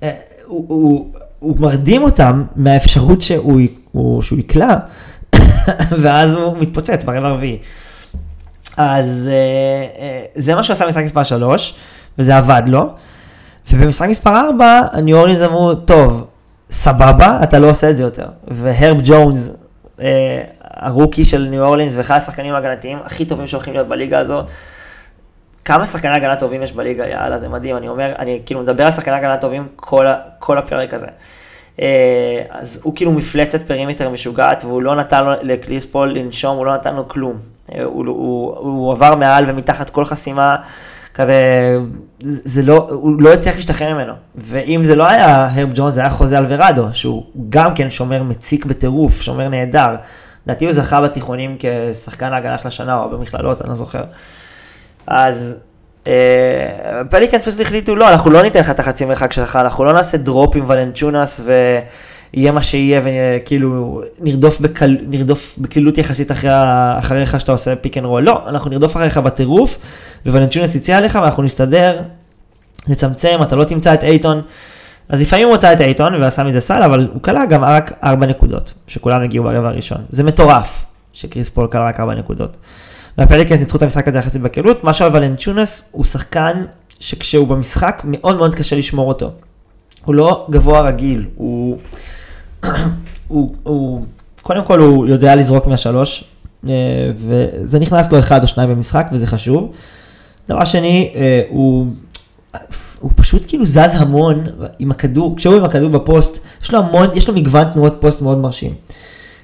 אה, הוא, הוא, הוא מרדים אותם מהאפשרות שהוא, הוא, שהוא יקלע, ואז הוא מתפוצץ ברבע הרביעי. אז אה, זה מה שהוא עשה במשחק מספר 3, וזה עבד לו. ובמשחק מספר 4, הניו אורלינס אמרו, טוב, סבבה, אתה לא עושה את זה יותר. והרב ג'ונס, ה rookie של ניו אורלינס ואחד השחקנים ההגנתיים הכי טובים שהולכים להיות בליגה הזאת. כמה שחקני הגנה טובים יש בליגה, יאללה, זה מדהים, אני אומר, אני כאילו מדבר על שחקני הגנה טובים כל, כל הפרק הזה. אה, אז הוא כאילו מפלצת perimeter משוגעת, והוא לא נתן לקריס פול לנשום, הוא לא נתן לו כלום. אה, הוא, הוא, הוא עבר מעל ומתחת כל חסימה, כזה, זה לא, הוא לא הצליח להשתחרר ממנו. ואם זה לא היה הרב ג'ונס, זה היה חוזה אלוורדו, שהוא גם כן שומר מציק בטירוף, שומר נהדר. לדעתי הוא זכה בתיכונים כשחקן ההגנה של השנה, או במכללות, אני לא זוכר. אז אה, פליקנס פשוט החליטו, לא, אנחנו לא ניתן לך את החצי מרחק שלך, אנחנו לא נעשה drop עם ולנצ'ונס ויהיה מה שיהיה, וכאילו נרדוף, בקל, נרדוף בקלילות יחסית אחרי, אחריך שאתה עושה pick and roll. לא, אנחנו נרדוף אחריך בטירוף, וולנצ'ונס הציע לך ואנחנו נסתדר, נצמצם, אתה לא תמצא את אייטון. אז לפעמים הוא מצא את אייטון ועשה מזה סל, אבל הוא כלה גם רק 4 נקודות, שכולם הגיעו ברבע הראשון. זה מטורף שקריס פול כלה רק 4 נקודות. והפליקנס ניצחו את המשחק הזה יחסית בקלות, מה שאומר ולנצ'ונס הוא שחקן שכשהוא במשחק מאוד מאוד קשה לשמור אותו. הוא לא גבוה רגיל, הוא, הוא, הוא קודם כל הוא יודע לזרוק מהשלוש, אה, וזה נכנס לו אחד או שניים במשחק וזה חשוב. דבר שני, אה, הוא, הוא פשוט כאילו זז המון עם הכדור, כשהוא עם הכדור בפוסט, יש לו המון, יש לו מגוון תנועות פוסט מאוד מרשים.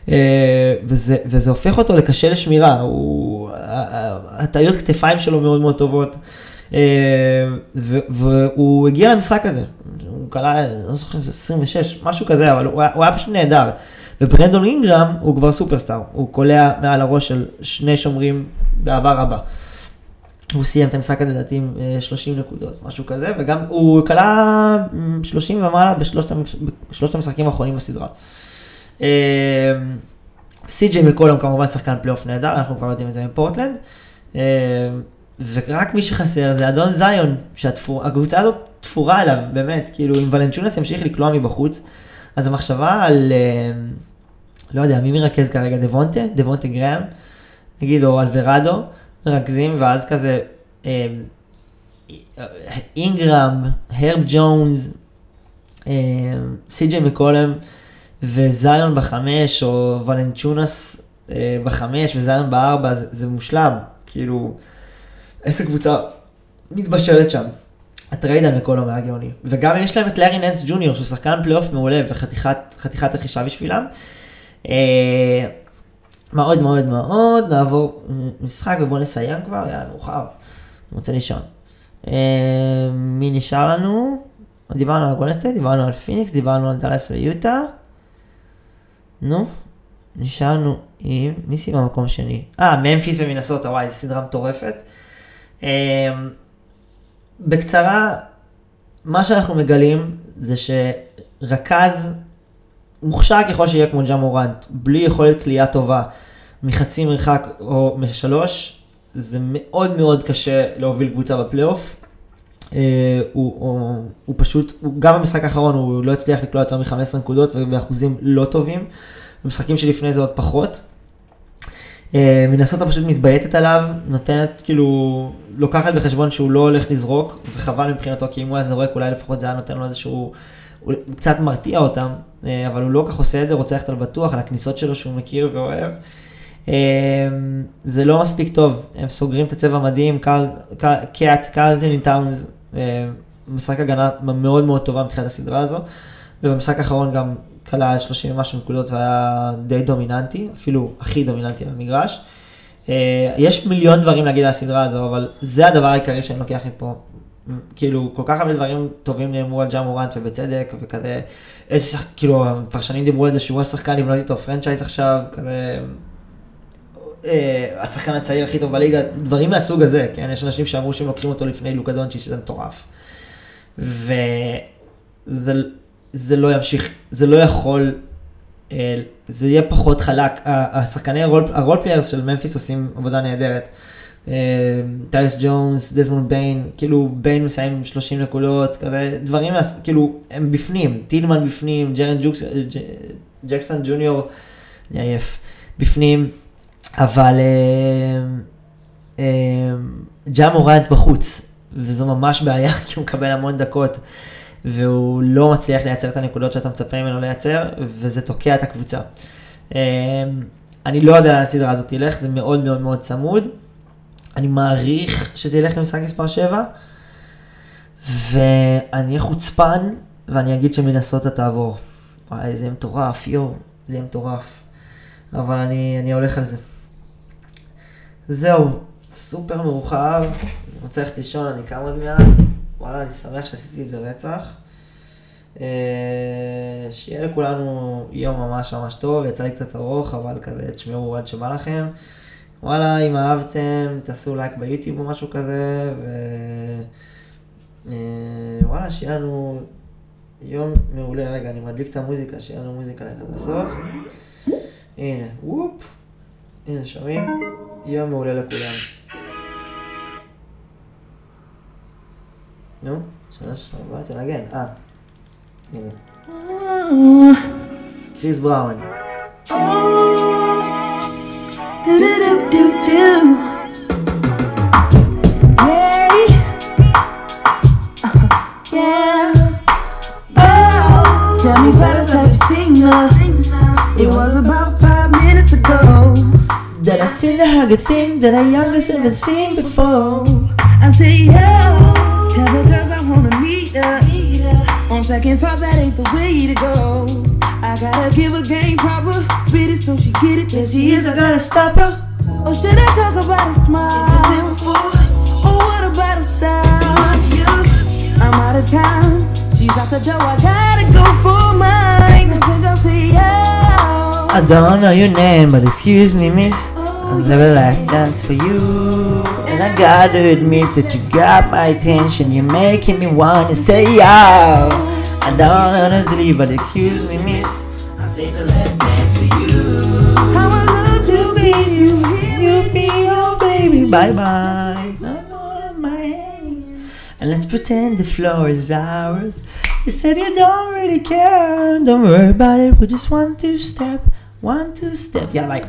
אה, וזה, וזה הופך אותו לקשה לשמירה, הוא, הטעיות כתפיים שלו מאוד מאוד טובות, והוא הגיע למשחק הזה, הוא קלע, לא זוכר אם זה 26, משהו כזה, אבל הוא היה, הוא היה פשוט נהדר. וברנדון אינגרם הוא כבר סופרסטאר, הוא קולע מעל הראש של שני שומרים באהבה רבה. הוא סיים את המשחק הזה לדעתי עם 30 אה, נקודות, משהו כזה, וגם הוא קלע 30 ומעלה בשלושת המשחקים האחרונים בסדרה. אמ, סי.ג'יי מקולום כמובן שחקן פלייאוף נהדר, אנחנו כבר יודעים את זה מפורטלנד. ורק מי שחסר זה אדון זיון, שהקבוצה הזאת תפורה אליו, באמת, כאילו אם ולנצ'ונס ימשיך לקלוע מבחוץ, אז המחשבה על, אמ, לא יודע, מי מרכז כרגע, דבונטה, דבונטה גראם, נגיד, או אלוורדו, מרכזים, ואז כזה, אינגרם, הרב ג'ונס, סי.ג'יי מקולם, וזיון בחמש, או ולנצ'ונס אה, בחמש וזיון בארבע, זה מושלם. כאילו, איזה קבוצה מתבשלת שם. ה trade מקולום היה גאוני. וגם יש להם את לארי ננס ג'וניור, שהוא שחקן פלייאוף מעולה וחתיכת רכישה בשבילם. אה, מאוד מאוד מאוד, נעבור משחק ובואו נסיים כבר, יאללה, מאוחר. אני רוצה לישון. אה, מי נשאר לנו? דיברנו על גולדסטייט, דיברנו על פיניקס, דיברנו על דאלאס ויוטה. נו, נשארנו עם, מי סיימה במקום שני? אה, ממפיס ומינסוטה, וואי, זו סדרה מטורפת. אה, בקצרה, מה שאנחנו מגלים זה שרכז מוכשר ככל שיהיה כמו ג'ה מורנט, בלי יכולת כליאה טובה מחצי מרחק או משלוש, זה מאוד מאוד קשה להוביל קבוצה בפלייאוף. הוא, הוא, הוא פשוט, הוא, גם במשחק האחרון הוא לא הצליח לקלוע יותר מ-15 נקודות ובאחוזים לא טובים. במשחקים שלפני זה עוד פחות. מנסוטה פשוט מתבייתת עליו, נותנת כאילו, לוקחת בחשבון שהוא לא הולך לזרוק, וחבל מבחינתו כי אם הוא היה זורק אולי לפחות זה היה נותן לו איזשהו, הוא קצת מרתיע אותם, אבל הוא לא כך עושה את זה, רוצה ללכת על בטוח, על הכניסות שלו שהוא מכיר ואוהב. זה לא מספיק טוב, הם סוגרים את הצבע מדהים, קאט, קארלטון טאונס, משחק הגנה מאוד מאוד טובה מתחילת הסדרה הזו, ובמשחק האחרון גם כלה 30 ומשהו נקודות והיה די דומיננטי, אפילו הכי דומיננטי על המגרש. יש מיליון דברים להגיד על הסדרה הזו, אבל זה הדבר העיקרי שאני לוקח מפה. כאילו, כל כך הרבה דברים טובים נאמרו על ג'ה מורנט ובצדק, וכזה, איזה שחק, כאילו, הפרשנים דיברו על זה שהוא השחקן לבנות איתו franchise עכשיו, כזה, אה, השחקן הצעיר הכי טוב בליגה, דברים מהסוג הזה, כן? יש אנשים שאמרו שהם לוקחים אותו לפני לוקה דונצ'י, שזה מטורף. וזה לא ימשיך, זה לא יכול, אה, זה יהיה פחות חלק. השחקני ה role players של ממפיס עושים עבודה נהדרת. טיוס ג'ונס, דזמונד ביין, כאילו ביין מסיים עם 30 נקודות, כזה דברים, כאילו הם בפנים, טילמן בפנים, ג'רן ג'קסון ג'וניור, אני עייף, בפנים. אבל ג'ה מורנט בחוץ, וזו ממש בעיה, כי הוא מקבל המון דקות, והוא לא מצליח לייצר את הנקודות שאתה מצפה ממנו לייצר, וזה תוקע את הקבוצה. אני לא יודע לאן הסדרה הזאת תלך, זה מאוד מאוד מאוד צמוד. אני מעריך שזה ילך למשחק מספר 7, ואני אהיה חוצפן, ואני אגיד שמינסוטה תעבור. וואי, זה יהיה מטורף, יואו, זה יהיה מטורף. אבל אני, אני הולך על זה. זהו, סופר מאוחר, אני רוצה ללכת לישון, אני קם עוד מעט, וואלה, אני שמח שעשיתי את זה רצח. שיהיה לכולנו יום ממש ממש טוב, יצא לי קצת ארוך, אבל כזה תשמעו עד שבא לכם. וואלה, אם אהבתם, תעשו לייק ביוטיוב או משהו כזה, ווואלה, שיהיה לנו יום מעולה. רגע, אני מדליק את המוזיקה, שיהיה לנו מוזיקה לקראת הסוף. הנה, וופ. הנה, שומעים? יום מעולה לכולם. No? So that's alright. And again, ah. Here. Ah. Chris Brown. Ah. Oh. It was about five minutes ago that I seen the thing that I youngest ever seen before. I say, yo, tell on second thought, that ain't the way to go. I gotta give her game proper, spit it so she get it. There she is, I gotta stop her. Or should I talk about a smile? Or what about a style? I'm out of time. She's out the door, I gotta go for mine. I think I'll say, yo. I don't know your name, but excuse me, miss. Oh, I'll have a last dance for you. And I gotta admit that you got my attention. You're making me wanna say yeah. I don't wanna leave, but excuse me, miss. I say the last dance for you. How I love to be you. You be your baby. Bye bye. My. And let's pretend the floor is ours. You said you don't really care. Don't worry about it. We just one two step, one two step. Yeah, like.